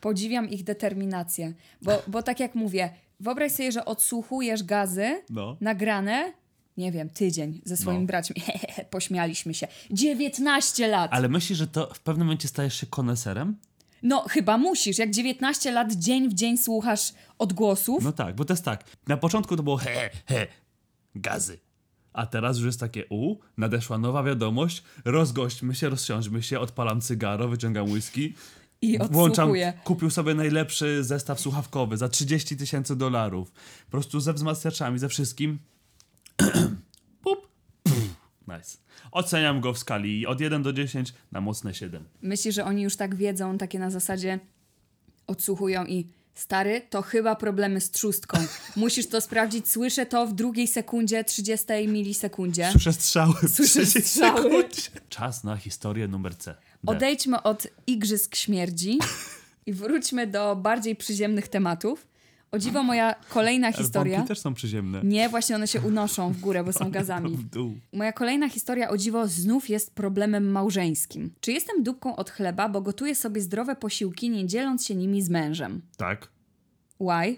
podziwiam ich determinację. Bo, bo tak jak mówię, wyobraź sobie, że odsłuchujesz gazy No. nagrane, nie wiem, tydzień ze swoimi No. braćmi. Pośmialiśmy się. 19 lat. Ale myślisz, że to w pewnym momencie stajesz się koneserem? No, chyba musisz. Jak 19 lat dzień w dzień słuchasz odgłosów, No tak, bo to jest tak. Na początku to było he, he, gazy. A teraz już jest takie u, nadeszła nowa wiadomość, rozgośćmy się, rozsiądźmy się, odpalam cygaro, wyciągam whisky, i włączam, kupił sobie najlepszy zestaw słuchawkowy za 30 tysięcy dolarów. Po prostu ze wzmacniaczami, ze wszystkim. Pup. Nice. Oceniam go w skali od 1 do 10 na mocne 7. Myślisz, że oni już tak wiedzą, takie na zasadzie odsłuchują i stary, to chyba problemy z trzustką. Musisz to sprawdzić, słyszę to w drugiej sekundzie, 30 milisekundzie. Słyszę strzały. Słyszę 30 strzały. sekundzie. Czas na historię numer C. D. Odejdźmy od igrzysk śmierdzi i wróćmy do bardziej przyziemnych tematów. O dziwo moja kolejna historia... bombki też są przyziemne. Nie, właśnie one się unoszą w górę, bo są gazami. W dół. Moja kolejna historia o dziwo znów jest problemem małżeńskim. Czy jestem dupką od chleba, bo gotuję sobie zdrowe posiłki, nie dzieląc się nimi z mężem? Tak. Why?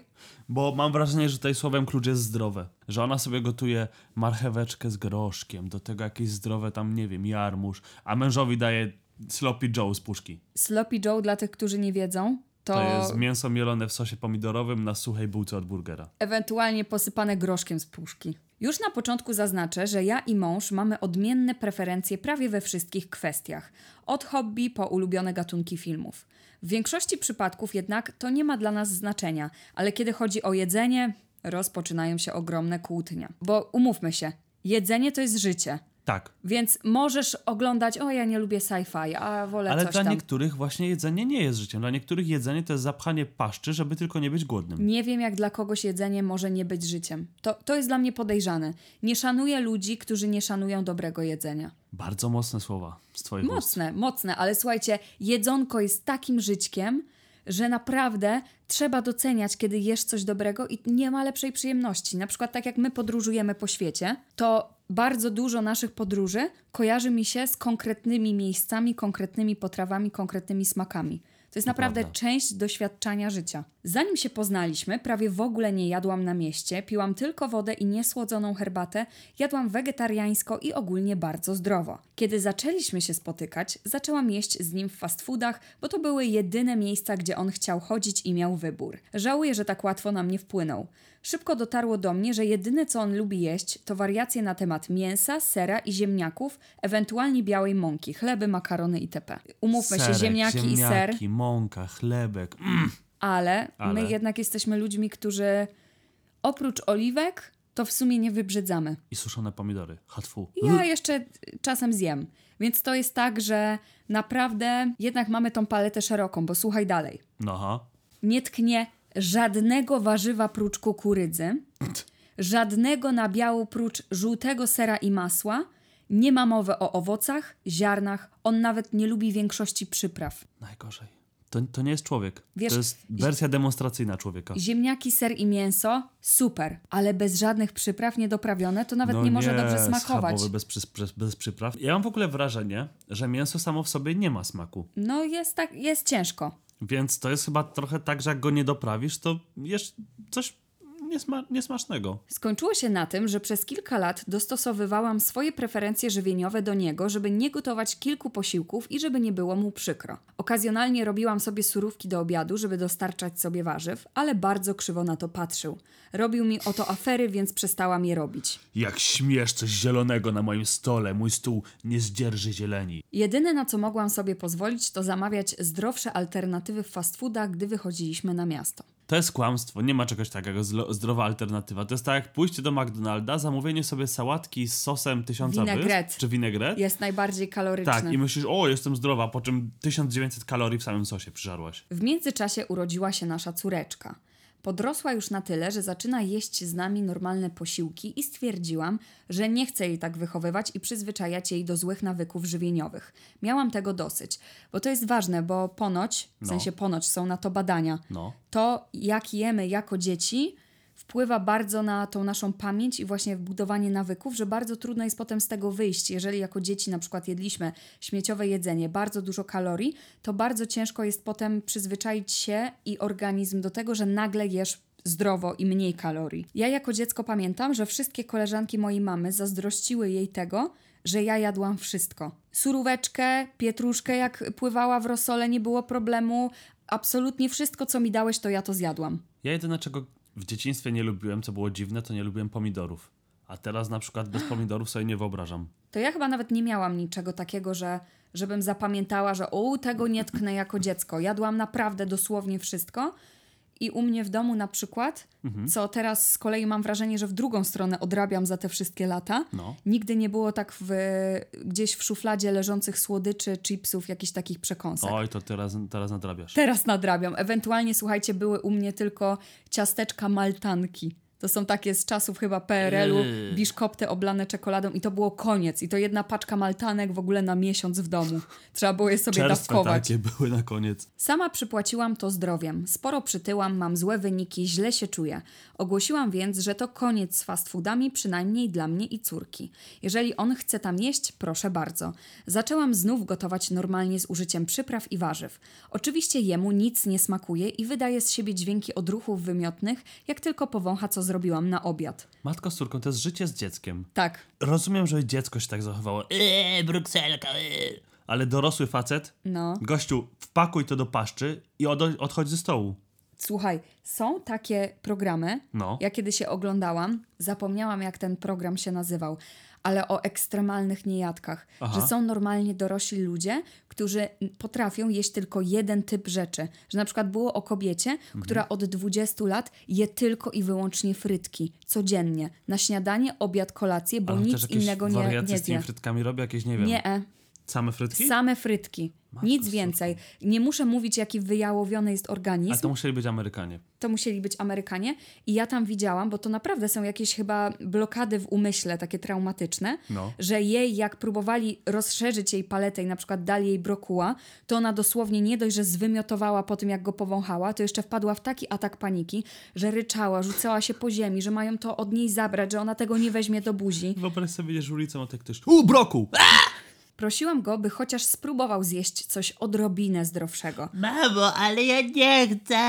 Bo mam wrażenie, że tutaj słowem klucz jest zdrowe. Że ona sobie gotuje marcheweczkę z groszkiem, do tego jakieś zdrowe tam, nie wiem, jarmuż, a mężowi daje sloppy joe z puszki. Sloppy Joe dla tych, którzy nie wiedzą, to, To jest mięso mielone w sosie pomidorowym na suchej bułce od burgera. ewentualnie posypane groszkiem z puszki. Już na początku zaznaczę, że ja i mąż mamy odmienne preferencje prawie we wszystkich kwestiach. Od hobby po ulubione gatunki filmów. W większości przypadków jednak to nie ma dla nas znaczenia, ale kiedy chodzi o jedzenie, rozpoczynają się ogromne kłótnie. Bo umówmy się, jedzenie to jest życie. Tak. Więc możesz oglądać, o ja nie lubię sci-fi, a wolę Ale coś dla tam. niektórych właśnie jedzenie nie jest życiem. Dla niektórych jedzenie to jest zapchanie paszczy, żeby tylko nie być głodnym. Nie wiem, jak dla kogoś jedzenie może nie być życiem. To, to jest dla mnie podejrzane. Nie szanuję ludzi, którzy nie szanują dobrego jedzenia. Bardzo mocne słowa z twoich ust. Mocne, mocne, ale słuchajcie, jedzonko jest takim żyćkiem, że naprawdę trzeba doceniać, kiedy jesz coś dobrego i nie ma lepszej przyjemności. Na przykład tak jak my podróżujemy po świecie, to bardzo dużo naszych podróży kojarzy mi się z konkretnymi miejscami, konkretnymi potrawami, konkretnymi smakami. To jest naprawdę prawda. część doświadczania życia. Zanim się poznaliśmy, prawie w ogóle nie jadłam na mieście, piłam tylko wodę i niesłodzoną herbatę, jadłam wegetariańsko i ogólnie bardzo zdrowo. Kiedy zaczęliśmy się spotykać, zaczęłam jeść z nim w fast foodach, bo to były jedyne miejsca, gdzie on chciał chodzić i miał wybór. Żałuję, że tak łatwo na mnie wpłynął. Szybko dotarło do mnie, że jedyne co on lubi jeść to wariacje na temat mięsa, sera i ziemniaków, ewentualnie białej mąki, chleby, makarony itp. Umówmy się, Serek, ziemniaki, i ser ziemniaki, mąka, chlebek. Mm. ale, Ale. my jednak jesteśmy ludźmi, którzy oprócz oliwek to w sumie nie wybrzydzamy. I suszone pomidory. Hatfu. Ja jeszcze czasem zjem. Więc to jest tak, że naprawdę jednak mamy tą paletę szeroką, bo słuchaj dalej. No aha. Nie tknie żadnego warzywa prócz kukurydzy, żadnego nabiału prócz żółtego sera i masła, nie ma mowy o owocach, ziarnach, on nawet nie lubi większości przypraw. Najgorzej. To, to nie jest człowiek. Wiesz, to jest wersja demonstracyjna człowieka. Ziemniaki, ser i mięso super, ale bez żadnych przypraw niedoprawione to nawet nie może dobrze smakować. No bez, bez, bez przypraw. Ja mam w ogóle wrażenie, że mięso samo w sobie nie ma smaku. No jest tak, jest ciężko. Więc to jest chyba trochę tak, że jak go nie doprawisz, to jesz coś niesma niesmacznego. Skończyło się na tym, że przez kilka lat dostosowywałam swoje preferencje żywieniowe do niego, żeby nie gotować kilku posiłków i żeby nie było mu przykro. Okazjonalnie robiłam sobie surówki do obiadu, żeby dostarczać sobie warzyw, ale bardzo krzywo na to patrzył. Robił mi o to afery, więc przestałam je robić. Jak śmiesz coś zielonego na moim stole, mój stół nie zdzierży zieleni. Jedyne na co mogłam sobie pozwolić, to zamawiać zdrowsze alternatywy w fast foodach, gdy wychodziliśmy na miasto. To jest kłamstwo, nie ma czegoś takiego, zlo- zdrowa alternatywa. To jest tak jak pójście do McDonalda, zamówienie sobie sałatki z sosem tysiąca Winegret. wysp, czy winegret. Jest najbardziej kaloryczny. Tak, i myślisz, o, jestem zdrowa, po czym 1900 kalorii w samym sosie przyżarłaś. W międzyczasie urodziła się nasza córeczka. Podrosła już na tyle, że zaczyna jeść z nami normalne posiłki i stwierdziłam, że nie chcę jej tak wychowywać i przyzwyczajać jej do złych nawyków żywieniowych. Miałam tego dosyć, bo to jest ważne, bo ponoć, w No. sensie ponoć są na to badania, No. to jak jemy jako dzieci wpływa bardzo na tą naszą pamięć i właśnie budowanie nawyków, że bardzo trudno jest potem z tego wyjść. Jeżeli jako dzieci na przykład jedliśmy śmieciowe jedzenie, bardzo dużo kalorii, to bardzo ciężko jest potem przyzwyczaić się i organizm do tego, że nagle jesz zdrowo i mniej kalorii. Ja jako dziecko pamiętam, że wszystkie koleżanki mojej mamy zazdrościły jej tego, że ja jadłam wszystko. Suróweczkę, pietruszkę, jak pływała w rosole, nie było problemu. Absolutnie wszystko, co mi dałeś, to ja to zjadłam. Ja jedyne, czego w dzieciństwie nie lubiłem, co było dziwne, to nie lubiłem pomidorów. A teraz na przykład bez pomidorów sobie nie wyobrażam. To ja chyba nawet nie miałam niczego takiego, że żebym zapamiętała, że o, tego nie tknę jako dziecko. Jadłam naprawdę dosłownie wszystko. I u mnie w domu na przykład, Mhm. co teraz z kolei mam wrażenie, że w drugą stronę odrabiam za te wszystkie lata, No. nigdy nie było tak w, gdzieś w szufladzie leżących słodyczy, chipsów, jakichś takich przekąsek. Oj, to teraz, teraz nadrabiasz. Teraz nadrabiam. Ewentualnie, słuchajcie, były u mnie tylko ciasteczka maltanki. To są takie z czasów chyba PRL-u, Yy. biszkopty oblane czekoladą i to było koniec. I to jedna paczka maltanek w ogóle na miesiąc w domu. Trzeba było je sobie Czerstwe dawkować. takie były na koniec. Sama przypłaciłam to zdrowiem. Sporo przytyłam, mam złe wyniki, źle się czuję. Ogłosiłam więc, że to koniec z fast foodami, przynajmniej dla mnie i córki. Jeżeli on chce tam jeść, proszę bardzo. Zaczęłam znów gotować normalnie z użyciem przypraw i warzyw. Oczywiście jemu nic nie smakuje i wydaje z siebie dźwięki odruchów wymiotnych, jak tylko powącha, co zrobiłam na obiad. Matko z córką, to jest życie z dzieckiem. Tak, Rozumiem, że dziecko się tak zachowało. Eee, brukselka, eee. Ale dorosły facet, no. gościu, wpakuj to do paszczy i od, odchodź ze stołu. Słuchaj, są takie programy, No. ja kiedy się oglądałam, zapomniałam jak ten program się nazywał, ale o ekstremalnych niejadkach, Aha. że są normalnie dorośli ludzie, którzy potrafią jeść tylko jeden typ rzeczy. Że na przykład było o kobiecie, Mhm. która od 20 lat je tylko i wyłącznie frytki, codziennie, na śniadanie, obiad, kolację, bo Ale nic innego nie, nie z tymi zje. frytkami robi, jakieś, nie wiem, Nie, same frytki? same frytki. Nic córko. więcej. Nie muszę mówić, jaki wyjałowiony jest organizm. Ale to musieli być Amerykanie. to musieli być Amerykanie. I ja tam widziałam, bo to naprawdę są jakieś chyba blokady w umyśle, takie traumatyczne, No. że jej, jak próbowali rozszerzyć jej paletę i na przykład dali jej brokuła, to ona dosłownie nie dość, że zwymiotowała po tym, jak go powąchała, to jeszcze wpadła w taki atak paniki, że ryczała, rzucała się po ziemi, że mają to od niej zabrać, że ona tego nie weźmie do buzi. Wyobraź sobie, idziesz ulicą, a tak ktoś... U, broku! Prosiłam go, by chociaż spróbował zjeść coś odrobinę zdrowszego. Mamo, ale ja nie chcę.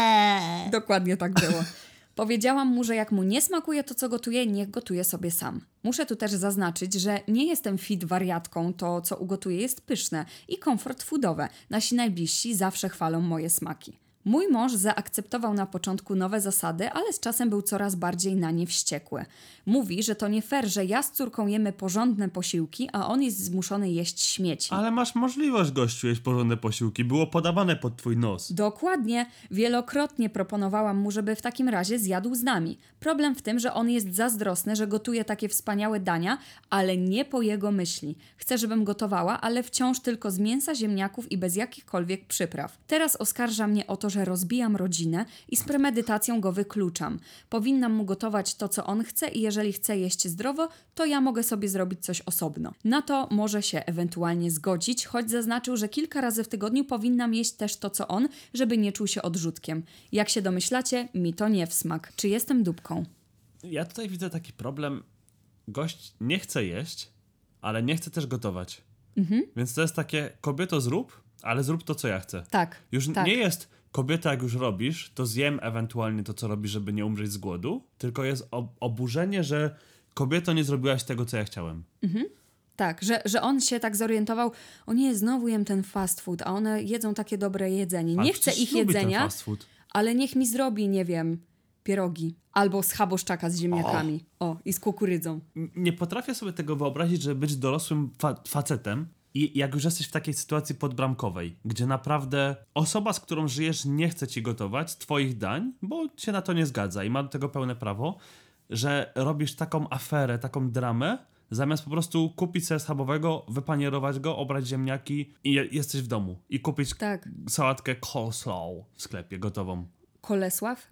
Dokładnie tak było. Powiedziałam mu, że jak mu nie smakuje to, co gotuje, niech gotuje sobie sam. Muszę tu też zaznaczyć, że nie jestem fit wariatką, to co ugotuję jest pyszne i komfort foodowe. Nasi najbliżsi zawsze chwalą moje smaki. Mój mąż zaakceptował na początku nowe zasady, ale z czasem był coraz bardziej na nie wściekły. Mówi, że to nie fair, że ja z córką jemy porządne posiłki, a on jest zmuszony jeść śmieci. Ale masz możliwość, gościu, jeść porządne posiłki. Było podawane pod twój nos. Dokładnie. Wielokrotnie proponowałam mu, żeby w takim razie zjadł z nami. Problem w tym, że on jest zazdrosny, że gotuje takie wspaniałe dania, ale nie po jego myśli. Chce, żebym gotowała, ale wciąż tylko z mięsa, ziemniaków i bez jakichkolwiek przypraw. Teraz oskarża mnie o to, że rozbijam rodzinę i z premedytacją go wykluczam. Powinnam mu gotować to, co on chce i jeżeli chce jeść zdrowo, to ja mogę sobie zrobić coś osobno. Na to może się ewentualnie zgodzić, choć zaznaczył, że kilka razy w tygodniu powinnam jeść też to, co on, żeby nie czuł się odrzutkiem. Jak się domyślacie, mi to nie w smak. Czy jestem dupką? Ja tutaj widzę taki problem. Gość nie chce jeść, ale nie chce też gotować. Mhm. Więc to jest takie, kobieto zrób, ale zrób to, co ja chcę. Tak. Już tak. nie jest kobieta jak już robisz, to zjem ewentualnie to, co robisz, żeby nie umrzeć z głodu, tylko jest ob- oburzenie, że kobieto nie zrobiłaś tego, co ja chciałem. Tak, że, że on się tak zorientował, o nie, znowu jem ten fast food, a one jedzą takie dobre jedzenie. Nie chcę ich jedzenia, ale niech mi zrobi, nie wiem, pierogi. Albo schaboszczaka z ziemniakami. O, i z kukurydzą. Nie potrafię sobie tego wyobrazić, żeby być dorosłym fa- facetem i jak już jesteś w takiej sytuacji podbramkowej, gdzie naprawdę osoba, z którą żyjesz, nie chce ci gotować twoich dań, bo się na to nie zgadza i ma do tego pełne prawo, że robisz taką aferę, taką dramę, zamiast po prostu kupić sobie schabowego, wypanierować go, obrać ziemniaki i je- jesteś w domu. I kupić Tak. sałatkę coleslaw w sklepie gotową. Kolesław?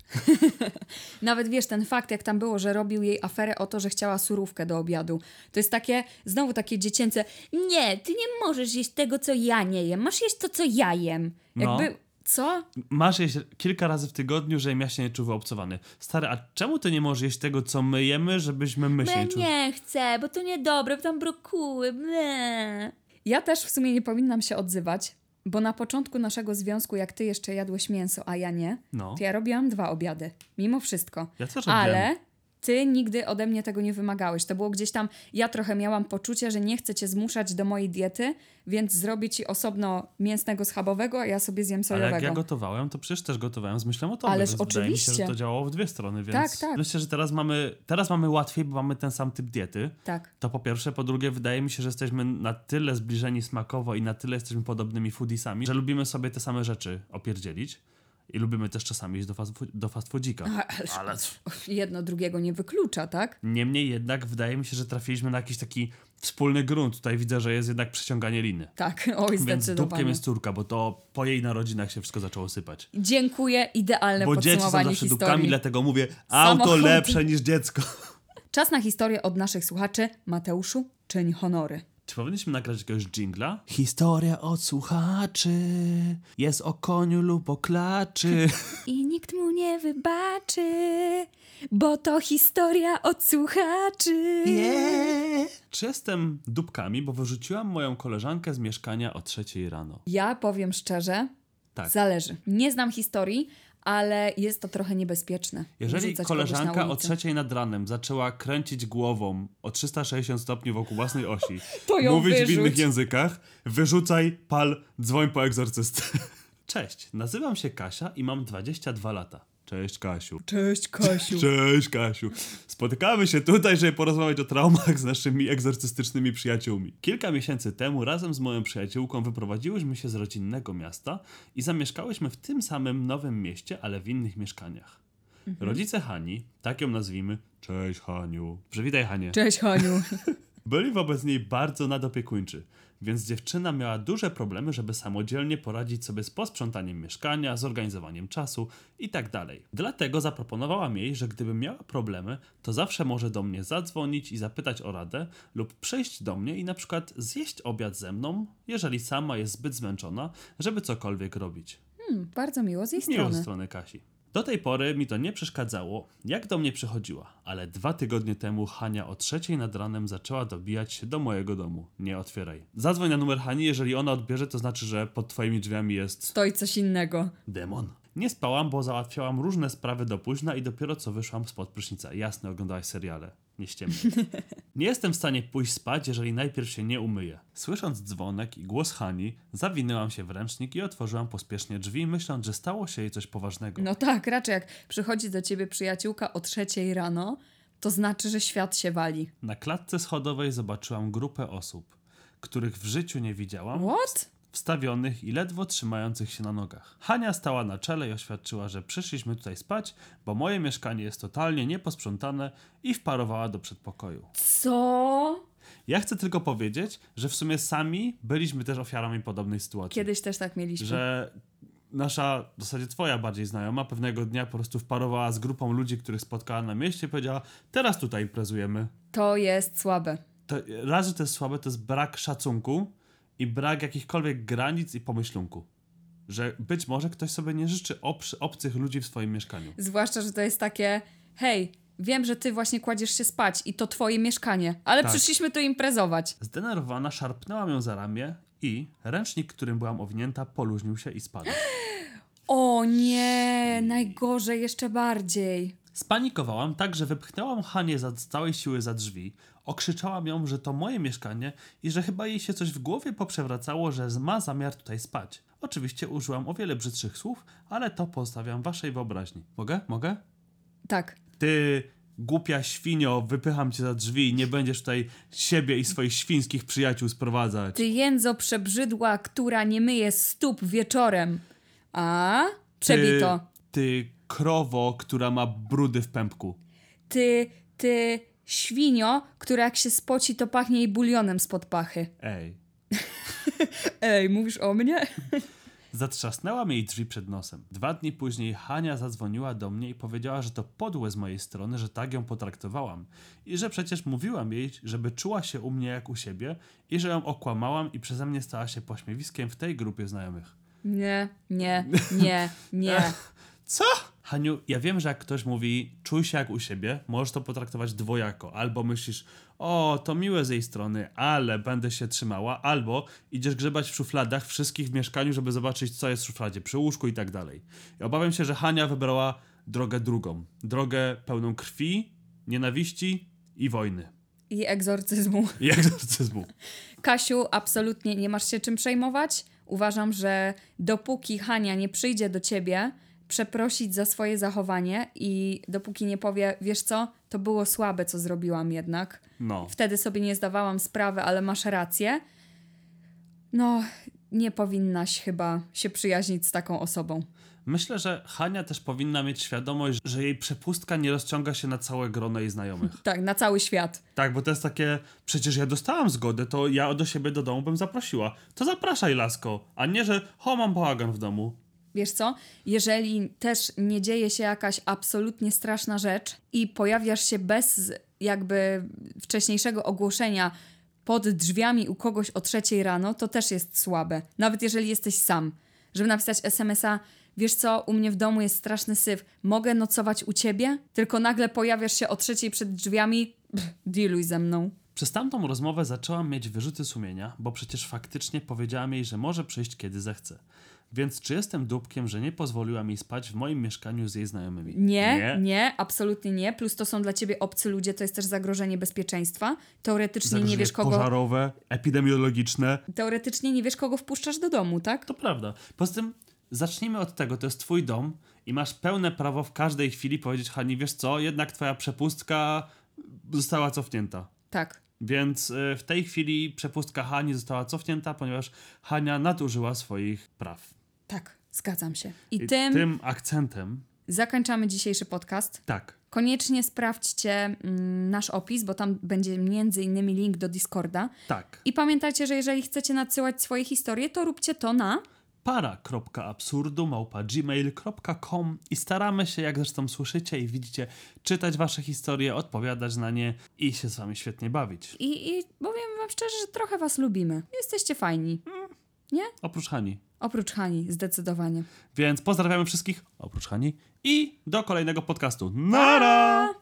Nawet wiesz, ten fakt, jak tam było, że robił jej aferę o to, że chciała surówkę do obiadu. To jest takie, znowu takie dziecięce, Nie, ty nie możesz jeść tego, co ja nie jem. Masz jeść to, co ja jem. No. jakby, co? Masz jeść kilka razy w tygodniu, żebym ja się nie czuł wyobcowany. Stary, a czemu ty nie możesz jeść tego, co my jemy, żebyśmy my się Ja nie czuli? nie chcę, bo to niedobre, bo tam brokuły. Ble. Ja też w sumie nie powinnam się odzywać, bo na początku naszego związku, jak ty jeszcze jadłeś mięso, a ja nie, No. to ja robiłam dwa obiady. Mimo wszystko. Ja też robiłem. Ale ty nigdy ode mnie tego nie wymagałeś. To było gdzieś tam, ja trochę miałam poczucie, że nie chcę cię zmuszać do mojej diety, więc zrobię ci osobno mięsnego schabowego, a ja sobie zjem Ale sojowego. jak ja gotowałem, to przecież też gotowałem z myślą o tobie, Ależ mi się, że oczywiście. to działało w dwie strony, więc Tak, tak. myślę, że teraz mamy, teraz mamy łatwiej, bo mamy ten sam typ diety. Tak. To po pierwsze. Po drugie, wydaje mi się, że jesteśmy na tyle zbliżeni smakowo i na tyle jesteśmy podobnymi foodiesami, że lubimy sobie te same rzeczy opierdzielić i lubimy też czasami iść do fast, do fast foodzika. Ależ Ale jedno drugiego nie wyklucza, tak? niemniej jednak wydaje mi się, że trafiliśmy na jakiś taki wspólny grunt. Tutaj widzę, że jest jednak przeciąganie liny. Tak, oj, Więc dupkiem jest córka, bo to po jej narodzinach się wszystko zaczęło sypać. Dziękuję, idealne Bo dzieci są podsumowanie zawsze historii. dupkami, dlatego mówię, auto Samochód. lepsze niż dziecko. Czas na historię od naszych słuchaczy. Mateuszu, czyń honory. Czy powinniśmy nagrać jakiegoś jingla? Historia od słuchaczy jest o koniu lub o klaczy. I nikt mu nie wybaczy, bo to historia od słuchaczy. Czy jestem dupkami, bo wyrzuciłam moją koleżankę z mieszkania o trzeciej rano? Ja powiem szczerze, Tak. zależy. Nie znam historii, ale jest to trochę niebezpieczne. Jeżeli koleżanka o trzeciej nad ranem zaczęła kręcić głową o 360 stopni wokół własnej osi, mówić w wyrzuć. innych językach, wyrzucaj, pal, dzwoń po egzorcystę. Cześć, nazywam się Kasia i mam 22 lata. Cześć Kasiu. Cześć, Kasiu. Cześć Kasiu. Spotykamy się tutaj, żeby porozmawiać o traumach z naszymi egzorcystycznymi przyjaciółmi. Kilka miesięcy temu razem z moją przyjaciółką wyprowadziłyśmy się z rodzinnego miasta i zamieszkałyśmy w tym samym nowym mieście, ale w innych mieszkaniach. Rodzice Hani, tak ją nazwijmy, cześć Haniu, przywitaj Hanie, Cześć, Haniu. byli wobec niej bardzo nadopiekuńczy, więc dziewczyna miała duże problemy, żeby samodzielnie poradzić sobie z posprzątaniem mieszkania, zorganizowaniem czasu i tak dalej. Dlatego zaproponowałam jej, że gdyby miała problemy, to zawsze może do mnie zadzwonić i zapytać o radę lub przyjść do mnie i na przykład zjeść obiad ze mną, jeżeli sama jest zbyt zmęczona, żeby cokolwiek robić. Hmm, bardzo miło z jej Miło ze strony. strony Kasi. Do tej pory mi to nie przeszkadzało, jak do mnie przychodziła, ale dwa tygodnie temu Hania o trzeciej nad ranem zaczęła dobijać się do mojego domu. Nie otwieraj. Zadzwoń na numer Hani, jeżeli ona odbierze, to znaczy, że pod twoimi drzwiami jest Stoi coś innego. demon. Nie spałam, bo załatwiałam różne sprawy do późna i dopiero co wyszłam spod prysznica. Jasne, oglądałaś seriale. Nie ściemnij. Nie jestem w stanie pójść spać, jeżeli najpierw się nie umyję. Słysząc dzwonek i głos Hani, zawinęłam się w ręcznik i otworzyłam pospiesznie drzwi, myśląc, że stało się jej coś poważnego. No tak, raczej jak przychodzi do ciebie przyjaciółka o trzeciej rano, to znaczy, że świat się wali. Na klatce schodowej zobaczyłam grupę osób, których w życiu nie widziałam, What? Wstawionych i ledwo trzymających się na nogach. Hania stała na czele i oświadczyła, że przyszliśmy tutaj spać, bo moje mieszkanie jest totalnie nieposprzątane i wparowała do przedpokoju. Co? Ja chcę tylko powiedzieć, że w sumie sami byliśmy też ofiarami podobnej sytuacji. Kiedyś też tak mieliśmy. Że nasza, w zasadzie twoja bardziej znajoma, pewnego dnia po prostu wparowała z grupą ludzi, których spotkała na mieście i powiedziała, teraz tutaj imprezujemy. To jest słabe. To, raz, że to jest słabe, to jest brak szacunku i brak jakichkolwiek granic i pomyślunku. Że być może ktoś sobie nie życzy obcy, obcych ludzi w swoim mieszkaniu. Zwłaszcza, że to jest takie, hej, wiem, że ty właśnie kładziesz się spać i to twoje mieszkanie, ale Tak. przyszliśmy tu imprezować. Zdenerwowana szarpnęłam ją za ramię i ręcznik, którym byłam owinięta, poluźnił się i spadł. O nie, najgorzej jeszcze bardziej. Spanikowałam tak, że wypchnęłam Hanię za z całej siły za drzwi, okrzyczałam ją, że to moje mieszkanie i że chyba jej się coś w głowie poprzewracało, że ma zamiar tutaj spać. Oczywiście użyłam o wiele brzydszych słów, ale to pozostawiam waszej wyobraźni. Mogę? Mogę? Tak. Ty, głupia świnio, wypycham cię za drzwi i nie będziesz tutaj siebie i swoich świńskich przyjaciół sprowadzać. Ty jędzo przebrzydła, która nie myje stóp wieczorem. A? Przebito. Ty, ty krowo, która ma brudy w pępku. Ty, ty świnio, która jak się spoci, to pachnie jej bulionem spod pachy. Ej. Ej, mówisz o mnie? Zatrzasnęłam jej drzwi przed nosem. Dwa dni później Hania zadzwoniła do mnie i powiedziała, że to podłe z mojej strony, że tak ją potraktowałam. I że przecież mówiłam jej, żeby czuła się u mnie jak u siebie i że ją okłamałam i przeze mnie stała się pośmiewiskiem w tej grupie znajomych. Nie, nie, nie, nie. Co? Haniu, ja wiem, że jak ktoś mówi czuj się jak u siebie, możesz to potraktować dwojako. Albo myślisz, o, to miłe z jej strony, ale będę się trzymała, albo idziesz grzebać w szufladach wszystkich w mieszkaniu, żeby zobaczyć, co jest w szufladzie, przy łóżku i tak dalej. I obawiam się, że Hania wybrała drogę drugą. Drogę pełną krwi, nienawiści i wojny. I egzorcyzmu. I egzorcyzmu. Kasiu, absolutnie nie masz się czym przejmować. Uważam, że dopóki Hania nie przyjdzie do ciebie przeprosić za swoje zachowanie i dopóki nie powie, wiesz co, to było słabe, co zrobiłam jednak. No. Wtedy sobie nie zdawałam sprawy, ale masz rację. No, nie powinnaś chyba się przyjaźnić z taką osobą. Myślę, że Hania też powinna mieć świadomość, że jej przepustka nie rozciąga się na całe grono jej znajomych. Tak, na cały świat. Tak, bo to jest takie, przecież ja dostałam zgodę, to ja do siebie do domu bym zaprosiła. To zapraszaj, lasko, a nie, że ho, mam bałagan w domu. Wiesz co? Jeżeli też nie dzieje się jakaś absolutnie straszna rzecz i pojawiasz się bez jakby wcześniejszego ogłoszenia pod drzwiami u kogoś o trzeciej rano, to też jest słabe. Nawet jeżeli jesteś sam. Żeby napisać SMS-a, wiesz co, u mnie w domu jest straszny syf, mogę nocować u ciebie? Tylko nagle pojawiasz się o trzeciej przed drzwiami, Pff, dealuj ze mną. Przez tamtą rozmowę zaczęłam mieć wyrzuty sumienia, bo przecież faktycznie powiedziałam jej, że może przyjść kiedy zechce. Więc czy jestem dupkiem, że nie pozwoliłam jej spać w moim mieszkaniu z jej znajomymi? Nie, nie, absolutnie nie. Plus to są dla ciebie obcy ludzie, to jest też zagrożenie bezpieczeństwa. Teoretycznie nie Zagrożenie wiesz kogo. pożarowe, epidemiologiczne. Teoretycznie nie wiesz, kogo wpuszczasz do domu, tak? To prawda. Poza tym zacznijmy od tego, to jest twój dom i masz pełne prawo w każdej chwili powiedzieć Hani, wiesz co, jednak twoja przepustka została cofnięta. Tak. Więc y, w tej chwili przepustka Hani została cofnięta, ponieważ Hania nadużyła swoich praw. Tak, zgadzam się. I, I tym, tym akcentem, zakończamy dzisiejszy podcast. tak, Koniecznie sprawdźcie mm, nasz opis, bo tam będzie między innymi link do Discorda. tak. I pamiętajcie, że jeżeli chcecie nadsyłać swoje historie, to róbcie to na para.absurdu.gmail.com i staramy się, jak zresztą słyszycie i widzicie, czytać wasze historie, odpowiadać na nie i się z wami świetnie bawić. i, i powiem wam szczerze, że trochę was lubimy. Jesteście fajni. Nie? Oprócz Hani. Oprócz Hani, zdecydowanie. Więc pozdrawiamy wszystkich, oprócz Hani i do kolejnego podcastu. Nara!